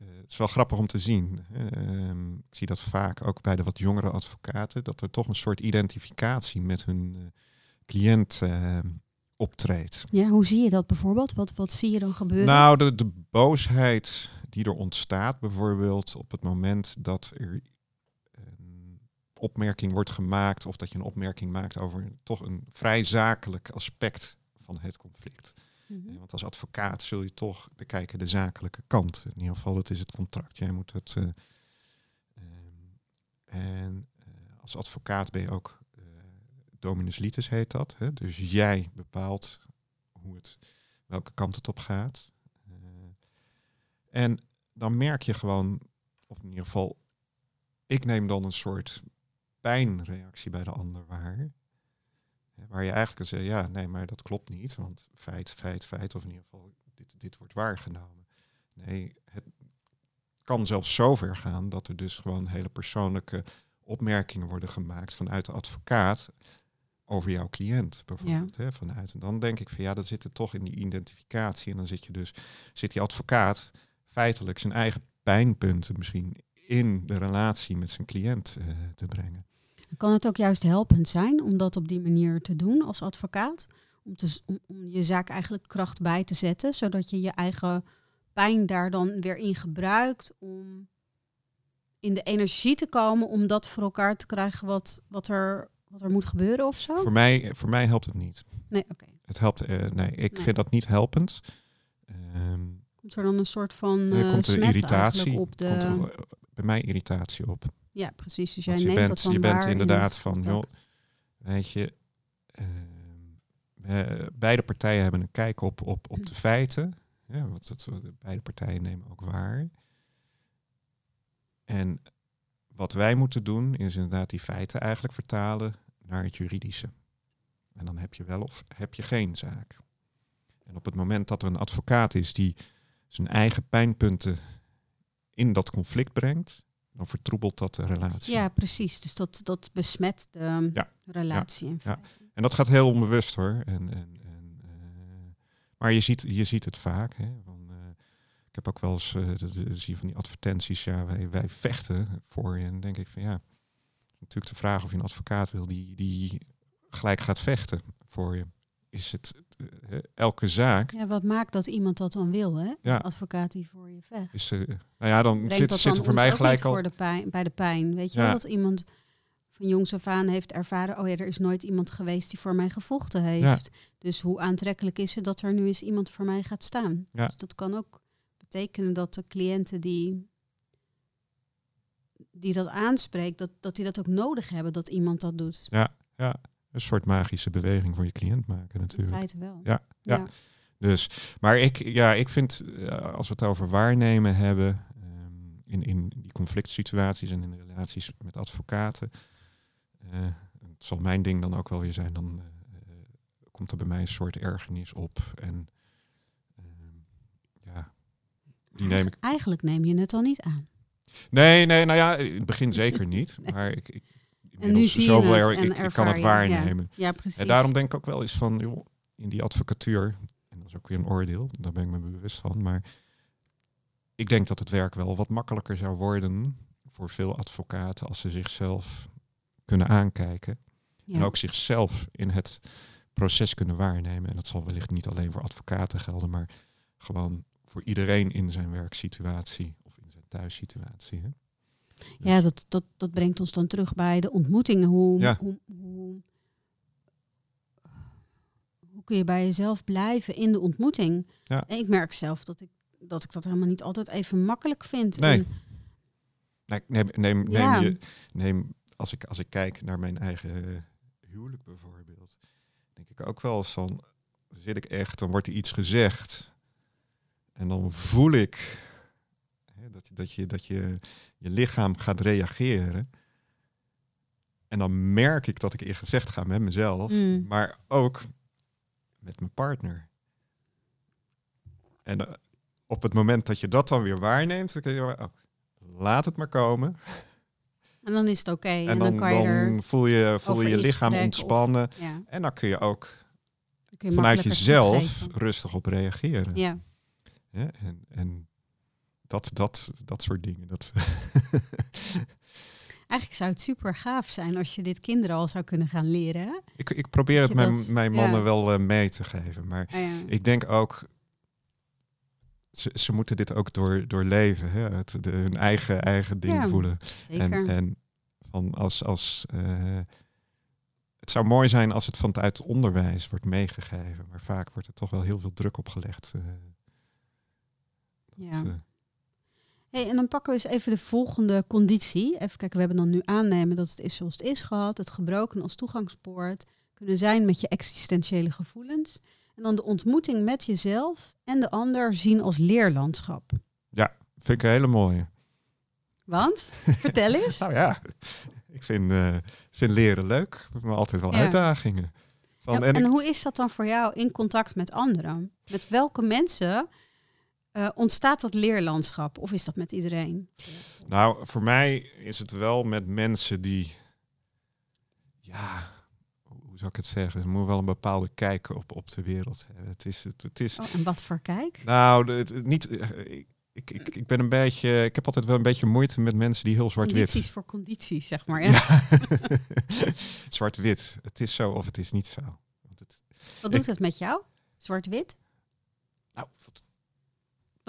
het is wel grappig om te zien. Ehm, ik zie dat vaak ook bij de wat jongere advocaten, dat er toch een soort identificatie met hun uh, cliënt optreedt. Ja, hoe zie je dat bijvoorbeeld? Wat, wat zie je dan gebeuren? Nou, de, de boosheid die er ontstaat, bijvoorbeeld op het moment dat er een opmerking wordt gemaakt, of dat je een opmerking maakt over toch een vrij zakelijk aspect van het conflict. Mhm. Want als advocaat zul je toch bekijken de zakelijke kant. In ieder geval, het is het contract. Jij moet het. Uh, en uh, als advocaat ben je ook dominus litis heet dat. Hè? Dus jij bepaalt hoe het, welke kant het op gaat. en dan merk je gewoon, of in ieder geval, ik neem dan een soort pijnreactie bij de ander waar. Waar je eigenlijk kan zeggen, ja, nee, maar dat klopt niet, want feit, feit, feit, of in ieder geval, dit, dit wordt waargenomen. Nee, het kan zelfs zover gaan dat er dus gewoon hele persoonlijke opmerkingen worden gemaakt vanuit de advocaat over jouw cliënt bijvoorbeeld. Hè, vanuit. En dan denk ik van ja, dat zit er toch in die identificatie. En dan zit je dus, zit die advocaat feitelijk zijn eigen pijnpunten misschien in de relatie met zijn cliënt uh, te brengen. Kan het ook juist helpend zijn om dat op die manier te doen als advocaat? Om, te, om, om je zaak eigenlijk kracht bij te zetten, zodat je je eigen pijn daar dan weer in gebruikt om in de energie te komen om dat voor elkaar te krijgen wat, wat, er, wat er moet gebeuren of zo? Voor mij, voor mij helpt het niet. Nee, oké. Het helpt, uh, nee, ik vind dat niet helpend. Um, komt er dan een soort van uh, komt er irritatie op de... Komt er, bij mij irritatie op. Ja, precies. Dus jij neemt bent, dat dan Je bent inderdaad van, joh, weet je, uh, beide partijen hebben een kijk op, op, op de feiten. Ja, want dat, beide partijen nemen ook waar. En wat wij moeten doen, is inderdaad die feiten eigenlijk vertalen naar het juridische. En dan heb je wel of heb je geen zaak. En op het moment dat er een advocaat is die zijn eigen pijnpunten in dat conflict brengt, dan vertroebelt dat de relatie. Ja, precies. Dus dat, dat besmet de ja, relatie. Ja, ja, En dat gaat heel onbewust hoor. En, en, en uh, maar je ziet, je ziet het vaak. Hè, van, uh, ik heb ook wel eens uh, zie van die advertenties, ja, wij, wij vechten voor je. En dan denk ik van ja, natuurlijk de vraag of je een advocaat wil die, die gelijk gaat vechten voor je is het uh, elke zaak. Ja, wat maakt dat iemand dat dan wil, hè? Ja. advocaat die voor je vecht. Is, uh, nou ja, dan zit, zit er voor mij gelijk al. Voor de pijn, bij de pijn. Weet je ja. wel dat iemand van jongs af aan heeft ervaren: oh ja, er is nooit iemand geweest die voor mij gevochten heeft. Dus hoe aantrekkelijk is het dat er nu eens iemand voor mij gaat staan? Ja. Dus dat kan ook betekenen dat de cliënten die die dat aanspreekt, dat, dat die dat ook nodig hebben dat iemand dat doet. Ja, ja een soort magische beweging voor je cliënt maken natuurlijk. In feite wel. Ja, ja. Dus, maar ik, ja, ik vind, eh, als we het over waarnemen hebben, um, in, in die conflict situaties en in de relaties met advocaten, uh, het zal mijn ding dan ook wel weer zijn, dan uh, komt er bij mij een soort ergernis op. En ehm, ja, die neem ik. Eigenlijk neem je het al niet aan. Nee, nee, nou ja, in het begin zeker niet. Maar ik, ik en nu zie je het en ik, ik, kan het waarnemen. Ja, precies. En daarom denk ik ook wel eens van, joh, in die advocatuur, en dat is ook weer een oordeel, daar ben ik me bewust van, maar ik denk dat het werk wel wat makkelijker zou worden voor veel advocaten als ze zichzelf kunnen aankijken. En ook zichzelf in het proces kunnen waarnemen. En dat zal wellicht niet alleen voor advocaten gelden, maar gewoon voor iedereen in zijn werksituatie of in zijn thuissituatie. Hè? Ja, dat, dat, dat brengt ons dan terug bij de ontmoetingen. Hoe, hoe, hoe, hoe, kun je bij jezelf blijven in de ontmoeting? Ja. En ik merk zelf dat ik, dat ik dat helemaal niet altijd even makkelijk vind. Nee. nee neem, neem, neem, je, neem als, ik, als ik kijk naar mijn eigen huwelijk bijvoorbeeld, denk ik ook wel eens van zit ik echt, dan wordt er iets gezegd. En dan voel ik hè, dat, je, dat, je, dat je je lichaam gaat reageren. En dan merk ik dat ik in gezegd ga met mezelf, mm. maar ook met mijn partner. En eh, op het moment dat je dat dan weer waarneemt, dan kun je, oh, laat het maar komen. En dan is het oké. En, dan, kan je dan voel je voel je, je lichaam ontspannen. En dan kun je ook kun je vanuit jezelf rustig op reageren. Ja. ja en, en dat, dat, dat soort dingen. Dat Eigenlijk zou het super gaaf zijn als je dit kinderen al zou kunnen gaan leren. Ik, ik probeer het mijn, mijn mannen wel uh, mee te geven. Maar ah, ik denk ook, ze, ze moeten dit ook door, doorleven. Hè? Het, de, hun eigen, eigen ding voelen. Zeker. En, en van als, als uh, het zou mooi zijn als het vanuit onderwijs wordt meegegeven. Maar vaak wordt er toch wel heel veel druk op gelegd. Uh, ja. Hey, en dan pakken we eens even de volgende conditie. Even kijken, we hebben dan nu aannemen dat het is zoals het is gehad. Het gebroken als toegangspoort kunnen zijn met je existentiële gevoelens. En dan de ontmoeting met jezelf en de ander zien als leerlandschap. Ja, vind ik een hele mooie. Want? Vertel eens. nou ja, ik vind, uh, vind leren leuk, maar altijd wel uitdagingen. Van, en, en, hoe is dat dan voor jou in contact met anderen? Met welke mensen uh, ontstaat dat leerlandschap of is dat met iedereen? Nou, voor mij is het wel met mensen die, ja, hoe zou ik het zeggen? Ze moeten wel een bepaalde kijk op, op de wereld hebben. Het is, het, het is, oh, en wat voor kijk? Nou, het, niet, eh, ik, ik, ik ben een beetje, ik heb altijd wel een beetje moeite met mensen die heel zwart-wit. Condities voor condities, zeg maar. Ja. zwart-wit. Het is zo of het is niet zo. Want het, wat doet het met jou? Zwart-wit? Nou,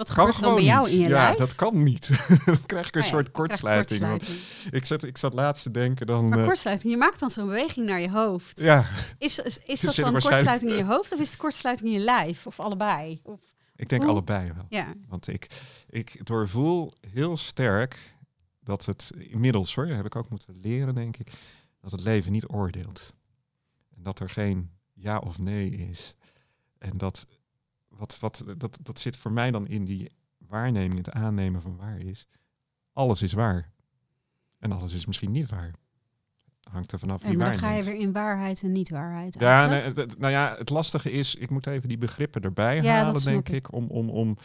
wat gebeurt er dan bij jou in je ja, lijf? Ja, dat kan niet. dan krijg ik een oh soort kortsluiting. kortsluiting. ik, zat, ik zat laatst te denken dan... Maar uh, kortsluiting, je maakt dan zo'n beweging naar je hoofd. Ja. Is, is, is dat dan kortsluiting in je hoofd of is het kortsluiting in je lijf? Of allebei? Of, ik denk allebei wel. Ja. Want ik, ik doorvoel heel sterk dat het inmiddels, hoor, heb ik ook moeten leren, denk ik, dat het leven niet oordeelt. En dat er geen ja of nee is. En dat wat, wat, dat, dat zit voor mij dan in die waarneming, het aannemen van waar is. Alles is waar. En alles is misschien niet waar. Hangt er vanaf wie waar. dan ga je weer in waarheid en niet waarheid. Ja, nee, nou ja, het lastige is, ik moet even die begrippen erbij halen, denk ik, om, om, om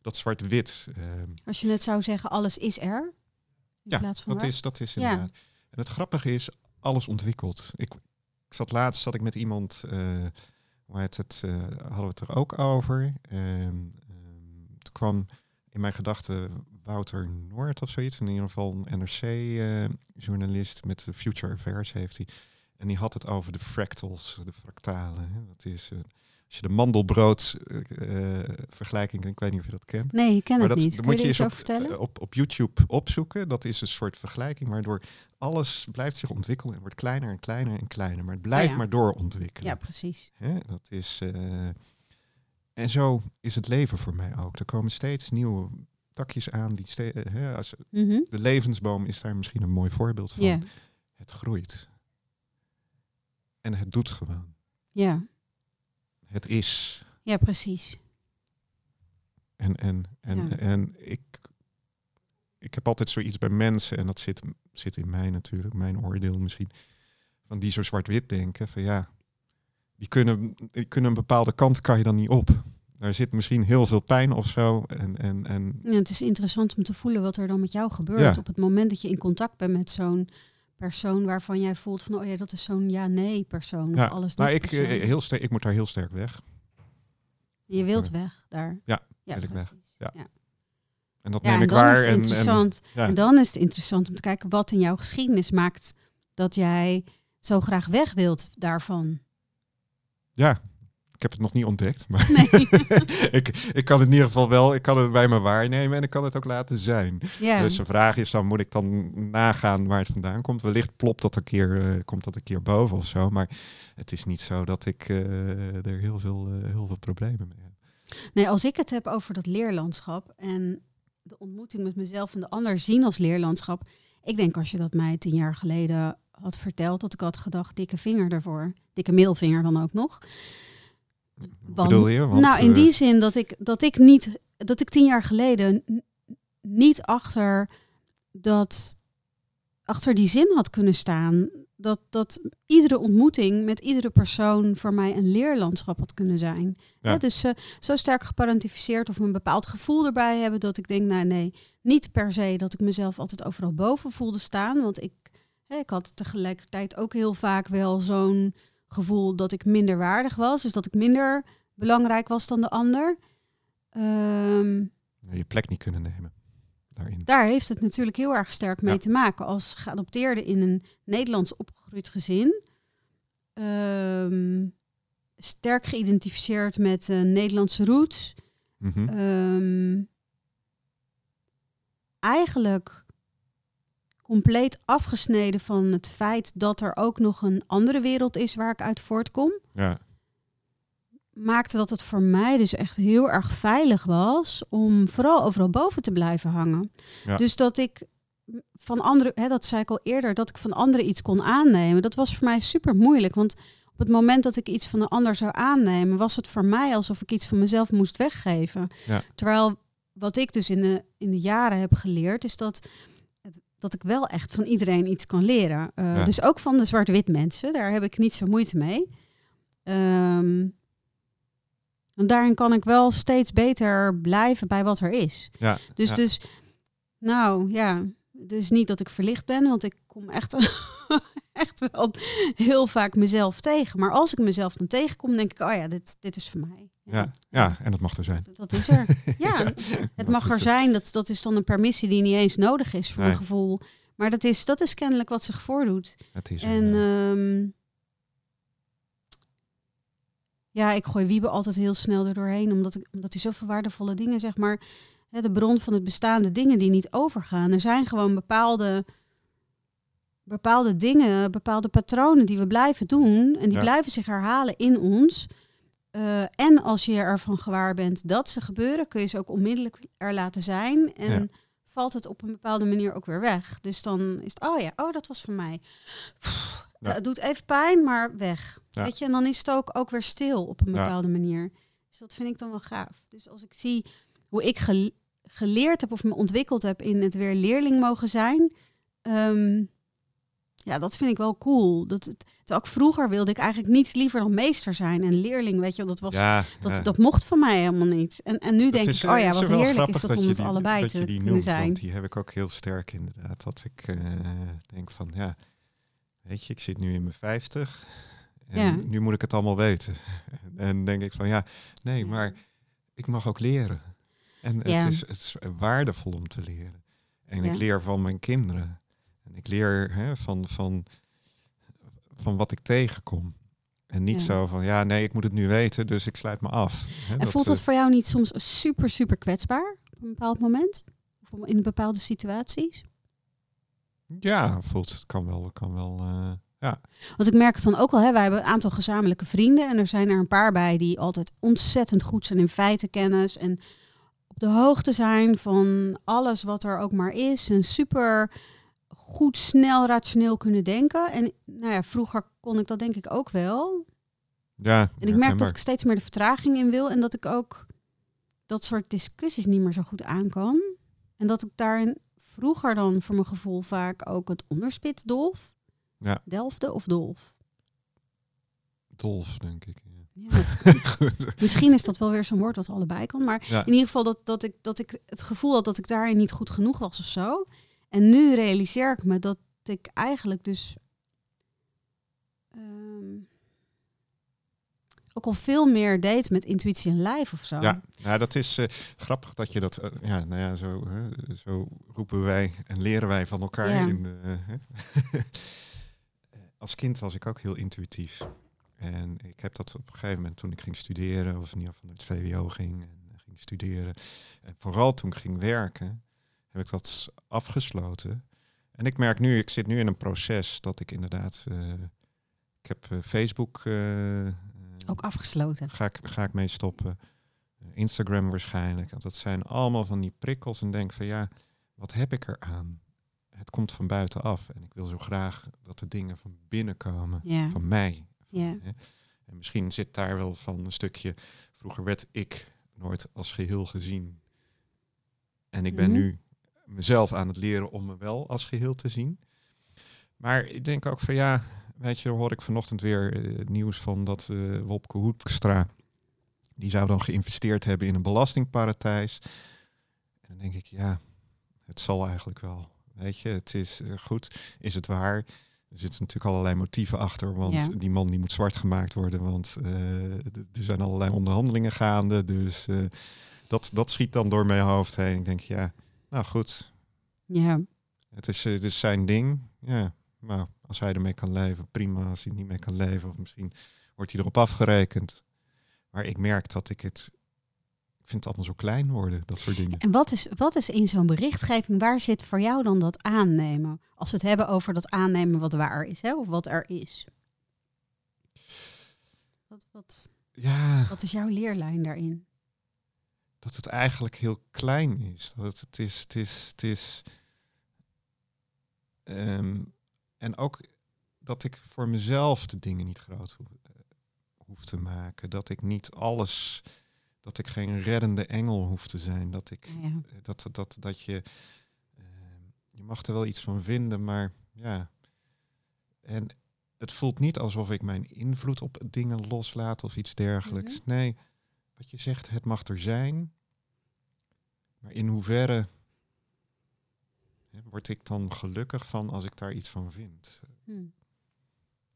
dat zwart-wit. Uh, Als je net zou zeggen, alles is er. ja, dat, is, dat is inderdaad. En het grappige is, alles ontwikkelt. Ik, ik zat laatst zat ik met iemand. Uh, maar het, uh, hadden we het er ook over. Um, het kwam in mijn gedachten Wouter Noord of zoiets. In ieder geval een NRC-journalist uh, met de Future Affairs heeft hij. En die had het over de fractals, de fractalen. Dat is, uh, als je de mandelbrood uh, vergelijking, ik weet niet of je dat kent. Nee, ik ken maar het dat, niet. Dan moet je, eens op, vertellen? Op, op YouTube opzoeken. Dat is een soort vergelijking waardoor alles blijft zich ontwikkelen en wordt kleiner en kleiner en kleiner. Maar het blijft oh maar doorontwikkelen. Ja, precies. Hè? Dat is, uh, en zo is het leven voor mij ook. Er komen steeds nieuwe takjes aan. Die ste hè, als, mm -hmm. De levensboom is daar misschien een mooi voorbeeld van. Yeah. Het groeit. En het doet gewoon. Ja. Het is. Ja, precies. En, en, en, ja. en ik, ik heb altijd zoiets bij mensen, en dat zit, zit in mij natuurlijk, mijn oordeel misschien, van die zo zwart-wit denken, van ja, die kunnen, die kunnen een bepaalde kant kan je dan niet op. Daar zit misschien heel veel pijn of zo. En, en, en... Ja, het is interessant om te voelen wat er dan met jou gebeurt. Ja. Op het moment dat je in contact bent met zo'n persoon waarvan jij voelt van, oh ja, dat is zo'n ja-nee persoon. Ja, of alles nou, ik, eh, heel sterk, ik moet daar heel sterk weg. Je wilt weg daar. Ja, ja wil ik weg. Ja. ja. En dat ja, neem en ik waar. Is het interessant. En, en, dan is het interessant om te kijken wat in jouw geschiedenis maakt dat jij zo graag weg wilt daarvan. Ja, ik heb het nog niet ontdekt, maar nee. ik, ik kan het in ieder geval wel, ik kan het bij me waarnemen en ik kan het ook laten zijn. Ja. Dus de vraag is dan, moet ik dan nagaan waar het vandaan komt? Wellicht plopt dat een keer, uh, komt dat een keer boven of zo, maar het is niet zo dat ik uh, er heel veel, uh, heel veel problemen mee heb. Nee, als ik het heb over dat leerlandschap en de ontmoeting met mezelf en de ander zien als leerlandschap. Ik denk als je dat mij tien jaar geleden had verteld, dat ik had gedacht, dikke vinger ervoor. Dikke middelvinger dan ook nog. Bedoel je? Want, nou, in die zin dat ik, dat ik niet, dat ik tien jaar geleden niet achter dat achter die zin had kunnen staan. Dat, dat iedere ontmoeting met iedere persoon voor mij een leerlandschap had kunnen zijn. Ja. dus uh, zo sterk geparentificeerd of een bepaald gevoel erbij hebben dat ik denk, nou nee, niet per se dat ik mezelf altijd overal boven voelde staan. Want ik, hè, ik had tegelijkertijd ook heel vaak wel zo'n gevoel dat ik minder waardig was. Dus dat ik minder belangrijk was dan de ander. Um, je plek niet kunnen nemen. Daar heeft het natuurlijk heel erg sterk mee te maken. Als geadopteerde in een Nederlands opgegroeid gezin. Ehm, sterk geïdentificeerd met uh, Nederlandse roots. Mhm. Ehm, eigenlijk compleet afgesneden van het feit dat er ook nog een andere wereld is waar ik uit voortkom. Ja maakte dat het voor mij dus echt heel erg veilig was om vooral overal boven te blijven hangen. Dus dat ik van anderen, hè, dat zei ik al eerder, dat ik van anderen iets kon aannemen, dat was voor mij super moeilijk. Want op het moment dat ik iets van een ander zou aannemen, was het voor mij alsof ik iets van mezelf moest weggeven. Ja. Terwijl wat ik dus in de, in de jaren heb geleerd, is dat, dat ik wel echt van iedereen iets kan leren. Uh, Dus ook van de zwart-wit mensen, daar heb ik niet zo moeite mee. Um, want daarin kan ik wel steeds beter blijven bij wat er is. Ja, dus, dus, nou ja, dus niet dat ik verlicht ben, want ik kom echt, echt wel heel vaak mezelf tegen. Maar als ik mezelf dan tegenkom, denk ik, oh ja, dit, dit is voor mij. Ja, ja, en dat mag er zijn. Dat, dat is er. ja, het mag er zijn. Dat, dat is dan een permissie die niet eens nodig is voor mijn gevoel. Maar dat is, dat is kennelijk wat zich voordoet. Het is en ehm, ja, ik gooi Wiebe altijd heel snel er doorheen, omdat, ik, omdat hij zoveel waardevolle dingen, zeg maar, hè, de bron van het bestaande dingen die niet overgaan. Er zijn gewoon bepaalde, bepaalde dingen, bepaalde patronen die we blijven doen en die blijven zich herhalen in ons. Uh, en als je ervan gewaar bent dat ze gebeuren, kun je ze ook onmiddellijk er laten zijn. En valt het op een bepaalde manier ook weer weg. Dus dan is het, oh ja, oh, dat was van mij. Ja. Het doet even pijn, maar weg. Weet je, en dan is het ook, ook weer stil op een bepaalde manier. Dus dat vind ik dan wel gaaf. Dus als ik zie hoe ik geleerd heb of me ontwikkeld heb in het weer leerling mogen zijn. Ehm, ja, dat vind ik wel cool. Dat, het, ook vroeger wilde ik eigenlijk niets liever dan meester zijn en leerling. Weet je, dat, was, dat, dat mocht van mij helemaal niet. En, en nu denk ik, oh ja, wat heerlijk is dat, om het allebei te kunnen noemt, zijn. die heb ik ook heel sterk inderdaad. Dat ik uh, denk van ja, weet je, ik zit nu in mijn vijftig. En nu moet ik het allemaal weten. En denk ik van ja, nee, maar ik mag ook leren. En het, is, het is waardevol om te leren. En ik leer van mijn kinderen. En ik leer hè, van, van, van wat ik tegenkom. En niet zo van, ja, nee, ik moet het nu weten, dus ik sluit me af. Hè, en voelt dat uh, voor jou niet soms super, super kwetsbaar op een bepaald moment? Of in bepaalde situaties? Ja, voelt het kan wel, kan wel. Uh, ja. Want ik merk het dan ook wel, hè, wij hebben een aantal gezamenlijke vrienden en er zijn er een paar bij die altijd ontzettend goed zijn in feitenkennis en op de hoogte zijn van alles wat er ook maar is en super goed, snel, rationeel kunnen denken. En nou ja, vroeger kon ik dat denk ik ook wel. Ja. En ik merk dat ik steeds meer de vertraging in wil en dat ik ook dat soort discussies niet meer zo goed aan kan. En dat ik daarin vroeger dan voor mijn gevoel vaak ook het onderspit dolf. Ja. Delfde of dolf? Dolf, denk ik. Ja, misschien is dat wel weer zo'n woord dat allebei kan. Maar in ieder geval dat, dat, ik, dat ik het gevoel had dat ik daarin niet goed genoeg was of zo. En nu realiseer ik me dat ik eigenlijk dus ehm, ook al veel meer deed met intuïtie en lijf of zo. Ja, nou, dat is uh, grappig dat je dat, uh, ja, nou ja, zo, uh, zo roepen wij en leren wij van elkaar. Ja. In de, Als kind was ik ook heel intuïtief. En ik heb dat op een gegeven moment toen ik ging studeren, of in ieder geval het VWO ging en ging studeren. En vooral toen ik ging werken, heb ik dat afgesloten. En ik merk nu, ik zit nu in een proces dat ik inderdaad, ik heb Facebook ook afgesloten. Ga ik, ga ik mee stoppen. Instagram waarschijnlijk. Dat zijn allemaal van die prikkels. En denk van ja, wat heb ik eraan? Het komt van buitenaf. En ik wil zo graag dat de dingen van binnen komen. Van mij. Ja. En misschien zit daar wel van een stukje. Vroeger werd ik nooit als geheel gezien. En ik ben mhm. nu mezelf aan het leren om me wel als geheel te zien. Maar ik denk ook van ja, weet je, hoor ik vanochtend weer uh, nieuws van dat uh, Wopke Hoekstra, die zou dan geïnvesteerd hebben in een belastingparadijs. En dan denk ik, ja, het zal eigenlijk wel. Weet je, het is uh, goed, is het waar? Er zitten natuurlijk allerlei motieven achter, want die man die moet zwart gemaakt worden, want er zijn allerlei onderhandelingen gaande. Dus dat, dat schiet dan door mijn hoofd heen. Ik denk, ja, nou goed. Ja. Het is, het is zijn ding. Ja, nou, als hij ermee kan leven, prima. Als hij niet mee kan leven, of misschien wordt hij erop afgerekend. Maar ik merk dat ik het. Ik vind het allemaal zo klein worden, dat soort dingen. En wat is, wat is in zo'n berichtgeving, waar zit voor jou dan dat aannemen? Als we het hebben over dat aannemen wat waar is, hè, of wat er is. Wat, wat, ja. wat is jouw leerlijn daarin? Dat het eigenlijk heel klein is. Dat het, is, het is, het is. Um, en ook dat ik voor mezelf de dingen niet groot eh, hoef, te maken. Dat ik niet alles, dat ik geen reddende engel hoef te zijn. Dat ik ja. Eh, dat, dat, dat je, uh, je mag er wel iets van vinden, maar ja. En het voelt niet alsof ik mijn invloed op dingen loslaat of iets dergelijks. Mhm. Nee, wat je zegt, het mag er zijn. Maar in hoeverre Word ik dan gelukkig van als ik daar iets van vind? Hmm.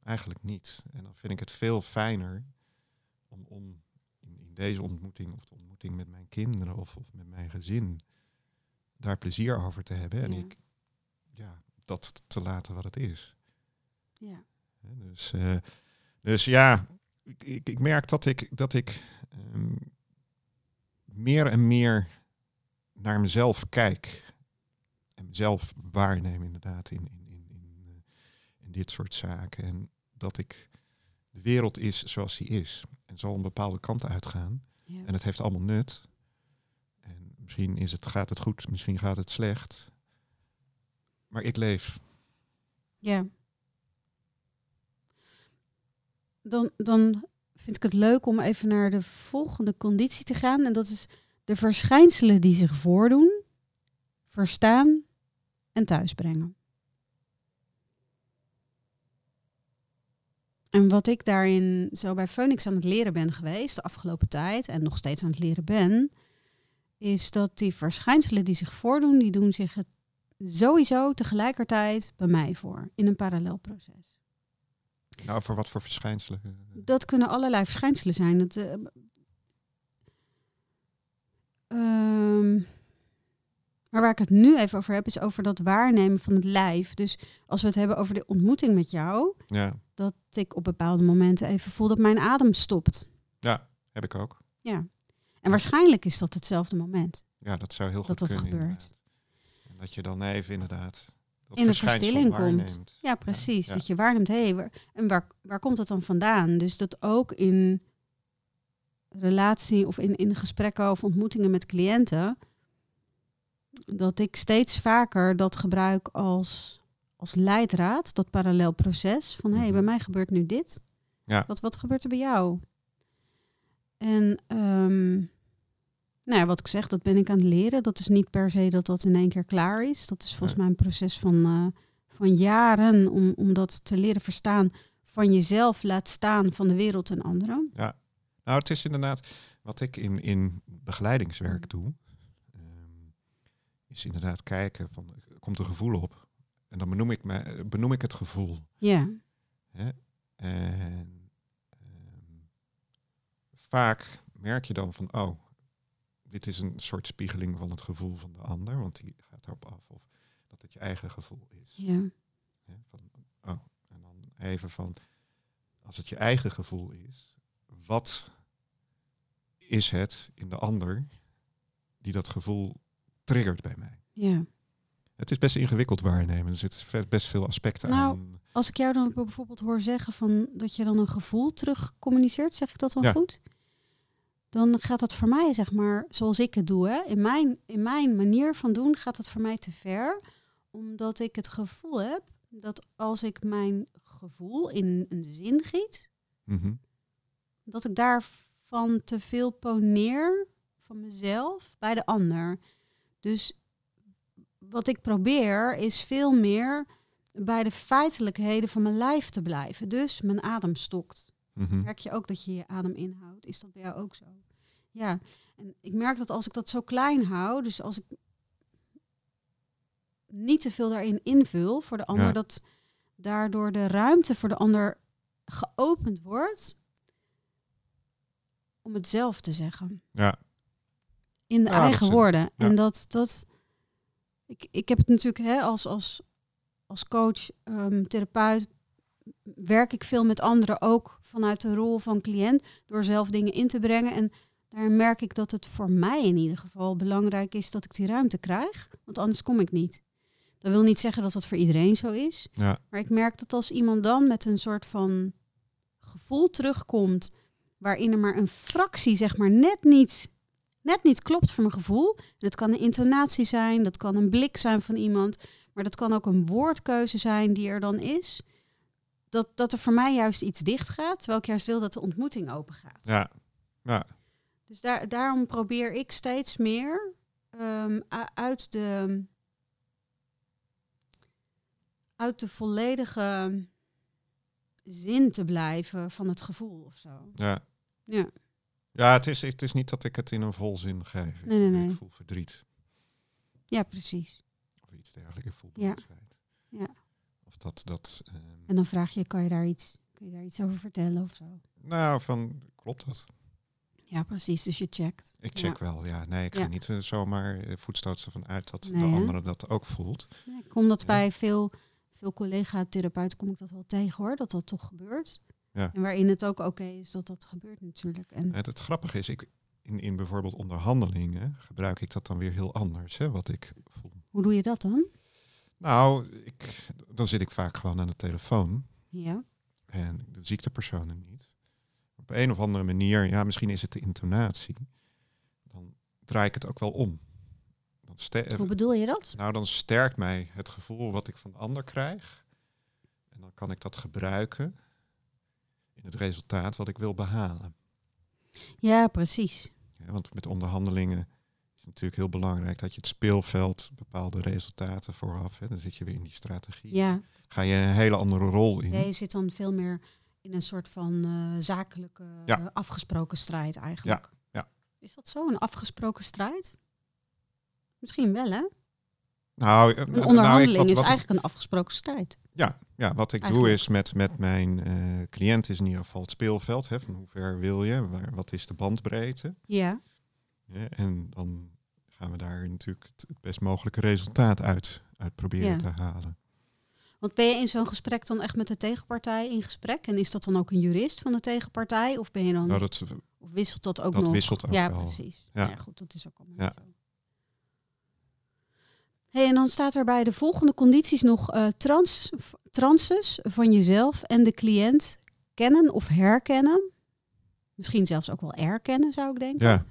Eigenlijk niet. En dan vind ik het veel fijner om, om in, in, deze ontmoeting of de ontmoeting met mijn kinderen of, of met mijn gezin daar plezier over te hebben. En ik ja, dat te laten wat het is. Ja. Dus, uh, dus ja, ik, ik, merk dat ik, dat ik um, meer en meer naar mezelf kijk en mezelf waarnemen inderdaad in, in, in, in, uh, in dit soort zaken. En dat ik de wereld is zoals die is. En zal een bepaalde kant uitgaan. Ja. En het heeft allemaal nut. En misschien is het, gaat het goed, misschien gaat het slecht. Maar ik leef. Ja. Dan, dan vind ik het leuk om even naar de volgende conditie te gaan. En dat is de verschijnselen die zich voordoen verstaan en thuisbrengen. En wat ik daarin zo bij Phoenix aan het leren ben geweest de afgelopen tijd en nog steeds aan het leren ben, is dat die verschijnselen die zich voordoen, die doen zich sowieso tegelijkertijd bij mij voor in een parallel proces. Nou, voor wat voor verschijnselen? Dat kunnen allerlei verschijnselen zijn. Dat, uh, maar waar ik het nu even over heb, is over dat waarnemen van het lijf. Dus als we het hebben over de ontmoeting met jou, ja. dat ik op bepaalde momenten even voel dat mijn adem stopt. Ja, heb ik ook. Ja. En waarschijnlijk is dat hetzelfde moment. Ja, dat zou heel goed dat dat gebeurt. En dat je dan even inderdaad in de verstilling komt. Ja, precies. Dat je waarneemt, hé, hey, en waar, waar komt dat dan vandaan? Dus dat ook in relatie of in, in gesprekken of ontmoetingen met cliënten dat ik steeds vaker dat gebruik als, als leidraad, dat parallelproces. Van hé, hey, bij mhm. mij gebeurt nu dit. Ja. Wat, wat gebeurt er bij jou? En um, nou ja, wat ik zeg, dat ben ik aan het leren. Dat is niet per se dat dat in één keer klaar is. Dat is volgens mij een proces van, uh, van jaren om, om dat te leren verstaan van jezelf laat staan van de wereld en anderen. Ja, nou het is inderdaad wat ik in, in begeleidingswerk doe is inderdaad kijken van komt er gevoel op en dan benoem ik me, benoem ik het gevoel. Ja. Hè? En ehm, vaak merk je dan van oh, dit is een soort spiegeling van het gevoel van de ander, want die gaat erop af of dat het je eigen gevoel is. Ja. van, oh, en dan even van als het je eigen gevoel is, wat is het in de ander die dat gevoel triggert bij mij. Ja. Het is best ingewikkeld waarnemen. Er zitten best veel aspecten nou, aan. Als ik jou dan bijvoorbeeld hoor zeggen van dat je dan een gevoel terug communiceert, zeg ik dat dan goed? Dan gaat dat voor mij, zeg maar, zoals ik het doe, hè? In, mijn, in mijn manier van doen gaat dat voor mij te ver. Omdat ik het gevoel heb dat als ik mijn gevoel in een zin giet, mhm. dat ik daarvan te veel poneer van mezelf bij de ander. Dus wat ik probeer is veel meer bij de feitelijkheden van mijn lijf te blijven. Dus mijn adem stokt. Mm Merk je ook dat je je adem inhoudt? Is dat bij jou ook zo? Ja, en ik merk dat als ik dat zo klein hou, dus als ik niet te veel daarin invul voor de ander, dat daardoor de ruimte voor de ander geopend wordt om het zelf te zeggen. Ja. In de eigen woorden. En dat, dat ik, ik heb het natuurlijk hè, als, als, als coach, um, therapeut, werk ik veel met anderen ook vanuit de rol van cliënt door zelf dingen in te brengen. En daar merk ik dat het voor mij in ieder geval belangrijk is dat ik die ruimte krijg, want anders kom ik niet. Dat wil niet zeggen dat dat voor iedereen zo is. Ja. Maar ik merk dat als iemand dan met een soort van gevoel terugkomt, waarin er maar een fractie, zeg maar, net niet, net niet klopt voor mijn gevoel. En dat kan een intonatie zijn, dat kan een blik zijn van iemand, maar dat kan ook een woordkeuze zijn die er dan is. Dat, dat er voor mij juist iets dicht gaat, terwijl ik juist wil dat de ontmoeting open gaat. Ja, ja. Dus daar, daarom probeer ik steeds meer um, uit de uit de volledige zin te blijven van het gevoel of zo. Ja. Ja. Ja, het is, het is niet dat ik het in een volzin geef. Nee, nee, nee. Ik voel verdriet. Ja, precies. Of iets dergelijks. Ik voel boosheid. Ja. ja. Of dat... dat um... En dan vraag je, kan je, daar iets, kun je daar iets over vertellen of zo? Nou, van, klopt dat? Ja, precies. Dus je checkt. Ik check wel, ja. Nee, ik ga niet zomaar eh, voetstootsen van uit dat de andere dat ook voelt. Nee, ik kom dat bij veel veel collega-therapeuten kom ik dat wel tegen hoor, dat dat toch gebeurt. Ja. En waarin het ook oké is dat dat gebeurt natuurlijk. En het, het grappige is, ik, in, in bijvoorbeeld onderhandelingen gebruik ik dat dan weer heel anders, hè, wat ik voel. Hoe doe je dat dan? Nou, ik, dan zit ik vaak gewoon aan de telefoon. Ja. En dan zie ik de personen niet. Op een of andere manier, ja, misschien is het de intonatie. Dan draai ik het ook wel om. Hoe bedoel je dat? Nou, dan sterkt mij het gevoel wat ik van de ander krijg. En dan kan ik dat gebruiken in het resultaat wat ik wil behalen. Ja, precies. Ja, want met onderhandelingen is natuurlijk heel belangrijk dat je het speelveld bepaalde resultaten vooraf. Hè, dan zit je weer in die strategie. Ja. Ga je een hele andere rol in. Ja, je zit dan veel meer in een soort van uh, zakelijke afgesproken strijd eigenlijk. Ja. ja. Is dat zo, een afgesproken strijd? Misschien wel, hè? Nou, een nou, onderhandeling nou, is eigenlijk een afgesproken strijd. Ja, ja wat ik doe is met, met mijn uh, cliënt is in ieder geval het speelveld. Hè, van hoe ver wil je? Waar, wat is de bandbreedte? Ja. ja. En dan gaan we daar natuurlijk het, best mogelijke resultaat uit, uit proberen te halen. Want ben je in zo'n gesprek dan echt met de tegenpartij in gesprek? En is dat dan ook een jurist van de tegenpartij? Of ben je dan... Nou, dat, of wisselt dat ook dat nog? wisselt ook ja, wel. Precies. Ja. ja, goed, dat is ook allemaal zo. Hey, en dan staat er bij de volgende condities nog uh, trans, transes van jezelf en de cliënt kennen of herkennen. Misschien zelfs ook wel erkennen, zou ik denken. Ja,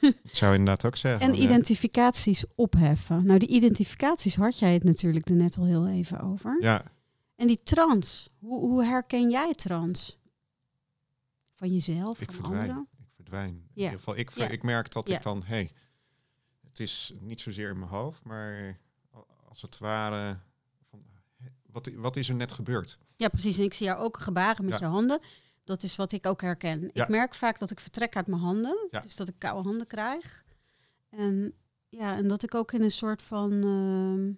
ik zou inderdaad ook zeggen. En identificaties opheffen. Nou, die identificaties had jij het natuurlijk er net al heel even over. Ja. En die trans, hoe, hoe herken jij trans? Van jezelf, ik van verdwijn. anderen? Ik verdwijn. In ieder geval, ik, ik merk dat ik dan, hey, het is niet zozeer in mijn hoofd, maar als het ware, van, wat, wat is er net gebeurd? Ja, precies. En ik zie jou ook gebaren met je handen. Dat is wat ik ook herken. Ik merk vaak dat ik vertrek uit mijn handen. Dus dat ik koude handen krijg. En ja, en dat ik ook in een soort van. Uh,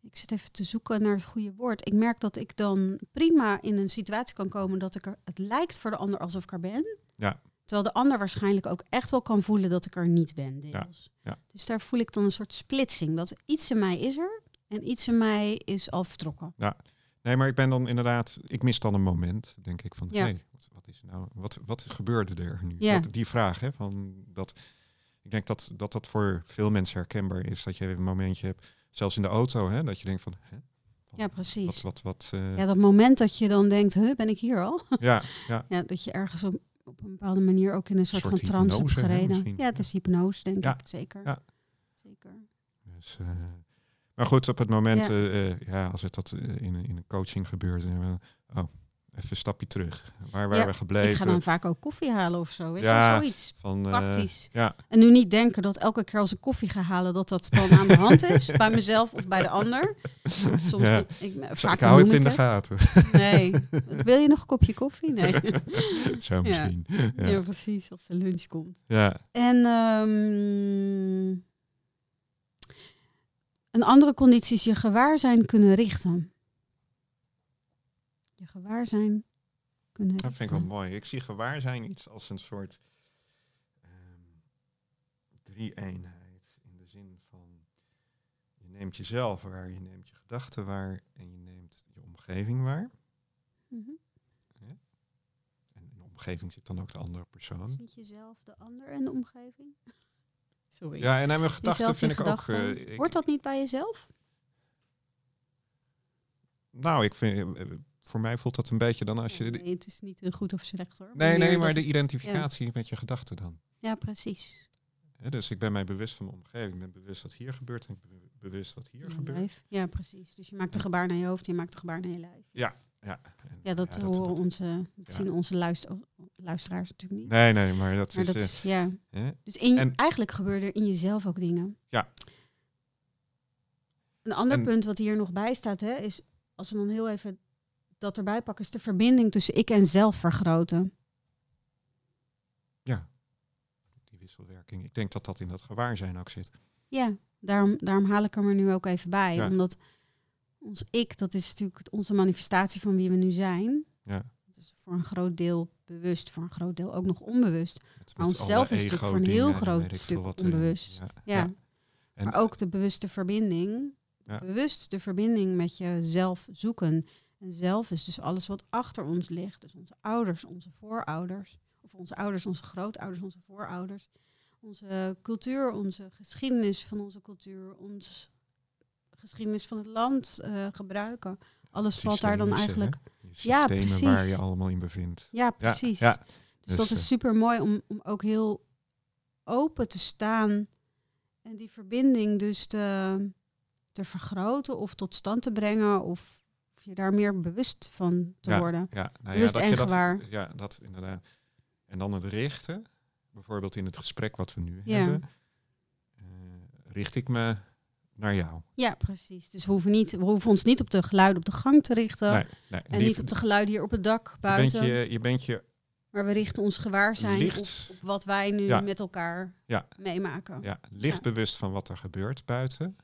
ik zit even te zoeken naar het goede woord. Ik merk dat ik dan prima in een situatie kan komen dat ik er. Het lijkt voor de ander alsof ik er ben. Ja. Terwijl de ander waarschijnlijk ook echt wel kan voelen dat ik er niet ben, deels. Ja, Dus daar voel ik dan een soort splitsing. Dat iets in mij is er en iets in mij is al vertrokken. Ja, nee, maar ik ben dan inderdaad, ik mis dan een moment, denk ik, van ja. hey, wat, wat, is nou, wat, wat gebeurde er nu? Ja. Dat, die vraag, hè, van dat, ik denk dat, dat dat voor veel mensen herkenbaar is, dat je even een momentje hebt, zelfs in de auto, hè, dat je denkt van, hè, ja, precies. Wat, wat, wat, uh... Ja, dat moment dat je dan denkt, huh, ben ik hier al? Ja, ja. ja dat je ergens op op een bepaalde manier ook in een soort, van trance heb gereden. ja, het is hypnose, denk ik. Zeker. Ja. Zeker. Dus, uh, maar goed, op het moment, ja, uh, ja als het dat in, in een coaching gebeurt, oh, even een stapje terug. Waar waren we gebleven? Ik ga dan vaak ook koffie halen of zo. Weet ja, je, zoiets van, eh, praktisch. ja. En nu niet denken dat elke keer als ik koffie ga halen, dat dat dan aan de hand is. bij mezelf of bij de ander. Soms ja. ik, vaak ik hou het in de gaten. Nee. Wil je nog een kopje koffie? Nee. zo misschien. Ja. ja. precies. Als de lunch komt. Ja. En um, een andere conditie is je gewaarzijn kunnen richten je gewaarzijn kunnen Dat vind ik wel mooi. Ik zie gewaarzijn iets als een soort um, drie-eenheid. In de zin van, je neemt jezelf waar, je neemt je gedachten waar en je neemt je omgeving waar. Mhm. En in de omgeving zit dan ook de andere persoon. Ziet jezelf, de ander en de omgeving? Sorry. Ja, en mijn gedachten vind ik ook... Uh, Hoort dat niet bij jezelf? Nou, ik vind eh, voor mij voelt dat een beetje dan als je... Nee, het is niet goed of slecht hoor. Nee, nee, maar de identificatie met je gedachten dan. Ja, precies. dus ik ben mij bewust van de omgeving. Ik ben bewust wat hier gebeurt en ik ben bewust wat hier gebeurt. Ja, precies. Dus je maakt de gebaar naar je hoofd, je maakt de gebaar naar je lijf. Ja, ja. ja, dat, horen onze, dat zien onze luister, luisteraars natuurlijk niet. Nee, nee, maar dat maar is... Dat is ja. Dus in, en, eigenlijk gebeuren er in jezelf ook dingen. Ja. Een ander punt wat hier nog bij staat, hè, is als we dan heel even dat erbij pakken, is de verbinding tussen ik en zelf vergroten. Ja, die wisselwerking. Ik denk dat dat in dat gewaarzijn ook zit. Ja, daarom, daarom haal ik hem er nu ook even bij. Omdat ons ik, dat is natuurlijk onze manifestatie van wie we nu zijn. Ja. Dat is voor een groot deel bewust, voor een groot deel ook nog onbewust. maar onszelf is natuurlijk voor een heel groot stuk onbewust. ja. ja. En maar ook de bewuste verbinding. Bewust de verbinding met jezelf zoeken. En zelf is dus alles wat achter ons ligt. Dus onze ouders, onze voorouders. Of onze ouders, onze grootouders, onze voorouders. Onze cultuur, onze geschiedenis van onze cultuur. Onze geschiedenis van het land uh, gebruiken. Alles valt daar dan eigenlijk... Ja, precies. waar je allemaal in bevindt. Ja, precies. Ja, Dus, dus, dat is eh, super mooi om, om ook heel open te staan. En die verbinding dus te, te vergroten of tot stand te brengen. Of je daar meer bewust van te worden. Ja, nou ja, dat je dat, ja, dat inderdaad. En dan het richten, bijvoorbeeld in het gesprek wat we nu hebben, uh, richt ik me naar jou. Ja, precies. Dus we hoeven, niet, we hoeven ons niet op de geluiden op de gang te richten. Nee, nee, en niet op de geluiden hier op het dak buiten. Je bent je, je, bent je maar we richten ons gewaarzijn op, op wat wij nu met elkaar ja. meemaken. Ja, licht bewust van wat er gebeurt buiten.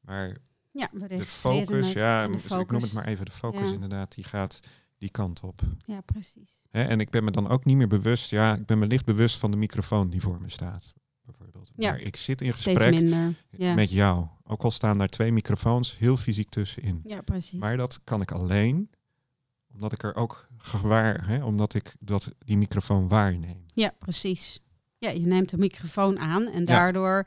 Maar ja, we de focus, ja, de focus. ik noem het maar even de focus inderdaad, die gaat die kant op. Ja, precies. en ik ben me dan ook niet meer bewust, ja, ik ben me licht bewust van de microfoon die voor me staat, bijvoorbeeld. Ja. Maar ik zit in gesprek met jou. Ook al staan daar twee microfoons heel fysiek tussenin. Ja, precies. Maar dat kan ik alleen omdat ik er ook gewaar, hè, omdat ik dat die microfoon waarneem. Ja, precies. Ja, je neemt de microfoon aan en daardoor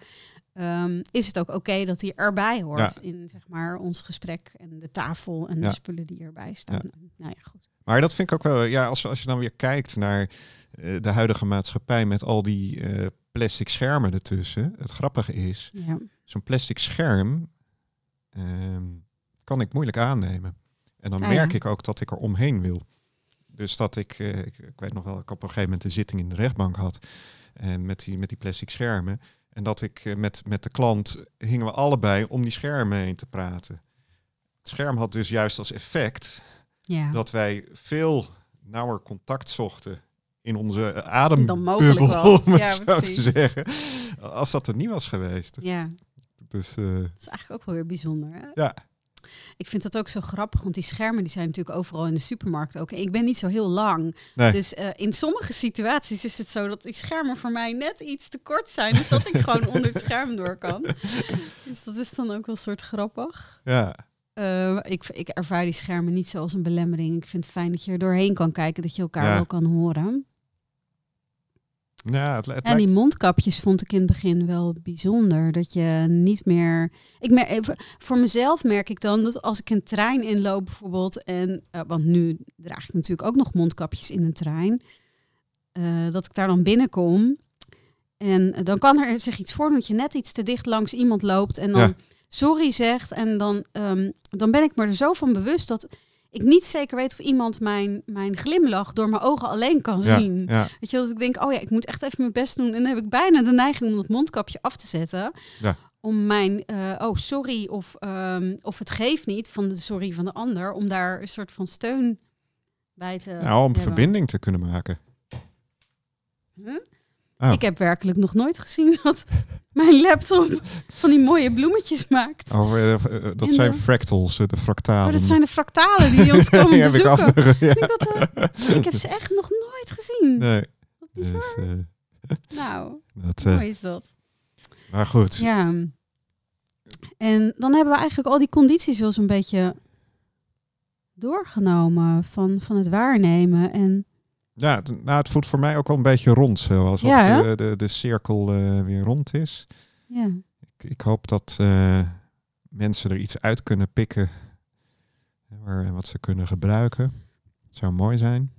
Ehm, is het ook oké dat hij erbij hoort in zeg maar, ons gesprek en de tafel en de spullen die erbij staan. Nou ja, goed. Maar dat vind ik ook wel, ja, als, als je dan weer kijkt naar uh, de huidige maatschappij met al die uh, plastic schermen ertussen. Het grappige is, ja. zo'n plastic scherm uh, kan ik moeilijk aannemen. En dan ah, merk ik ook dat ik er omheen wil. Dus dat ik, eh, ik, ik, weet nog wel, ik op een gegeven moment een zitting in de rechtbank had. En met die, met die plastic schermen. En dat ik eh, met, met de klant hingen we allebei om die schermen heen te praten. Het scherm had dus juist als effect ja. dat wij veel nauwer contact zochten in onze adembubbel, om ja, zo te zeggen. Als dat er niet was geweest. Ja. Dus, uh, dat is eigenlijk ook wel weer bijzonder. Hè? Ja. Ik vind dat ook zo grappig, want die schermen die zijn natuurlijk overal in de supermarkt ook. ik ben niet zo heel lang. Dus uh, in sommige situaties is het zo dat die schermen voor mij net iets te kort zijn. Dus dat ik gewoon onder het scherm door kan. Dus dat is dan ook wel een soort grappig. Ja. Uh, ik, ik ervaar die schermen niet zoals een belemmering. Ik vind het fijn dat je er doorheen kan kijken, dat je elkaar wel kan horen. Ja, het, het en die mondkapjes vond ik in het begin wel bijzonder. Dat je niet meer. Ik merk, even, voor mezelf merk ik dan dat als ik een trein inloop bijvoorbeeld. En, uh, want nu draag ik natuurlijk ook nog mondkapjes in een trein. Uh, dat ik daar dan binnenkom. En dan kan er zich iets voor dat je net iets te dicht langs iemand loopt. En dan sorry zegt. En dan, um, dan ben ik me er zo van bewust dat ik niet zeker weet of iemand mijn, mijn glimlach door mijn ogen alleen kan zien. Ja. Weet je, dat ik denk, oh ja, ik moet echt even mijn best doen. En dan heb ik bijna de neiging om dat mondkapje af te zetten. Ja. Om mijn, uh, oh sorry, of, um, of het geeft niet van de sorry van de ander. Om daar een soort van steun bij te Nou, om hebben. verbinding te kunnen maken. Huh? Oh. Ik heb werkelijk nog nooit gezien dat mijn laptop van die mooie bloemetjes maakt. Oh, uh, uh, dat zijn de- fractals, de fractalen. Maar dat zijn de fractalen die ons komen Die heb ik bezoeken. ja. Ik, had, eh, ik heb ze echt nog nooit gezien. Nee. Wat Dus, bizar. eh, Nou, dat, eh, mooi is dat. maar goed. Ja. En dan hebben we eigenlijk al die condities wel zo'n beetje doorgenomen van, van het waarnemen. En Ja, het, nou, het voelt voor mij ook wel een beetje rond. Zo, alsof Ja, hè? de, de, de cirkel eh, weer rond is. ja, Ik, ik hoop dat eh, mensen er iets uit kunnen pikken. Waar, wat ze kunnen gebruiken. Het zou mooi zijn.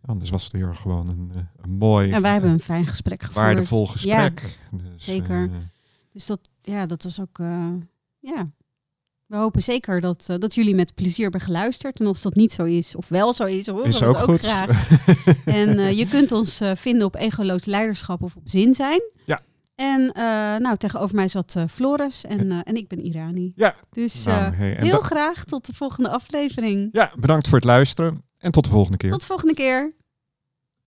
Anders was het weer gewoon een, eh, een mooi, en wij hebben een fijn gesprek gevoerd. waardevol gesprek. Dus, zeker. eh, Dus dat, ja, dat was ook, eh, ja. We hopen zeker dat, eh, dat jullie met plezier hebben geluisterd. En als dat niet zo is, of wel zo is, horen is we ook het ook goed. graag. En eh, je kunt ons eh, vinden op Egoloos Leiderschap of op Zin zijn. Ja. En nou, tegenover mij zat Floris en, en ik ben Irani. Ja. Dus Nou, hey, heel graag tot de volgende aflevering. ja, bedankt voor het luisteren. En tot de volgende keer. Tot de volgende keer.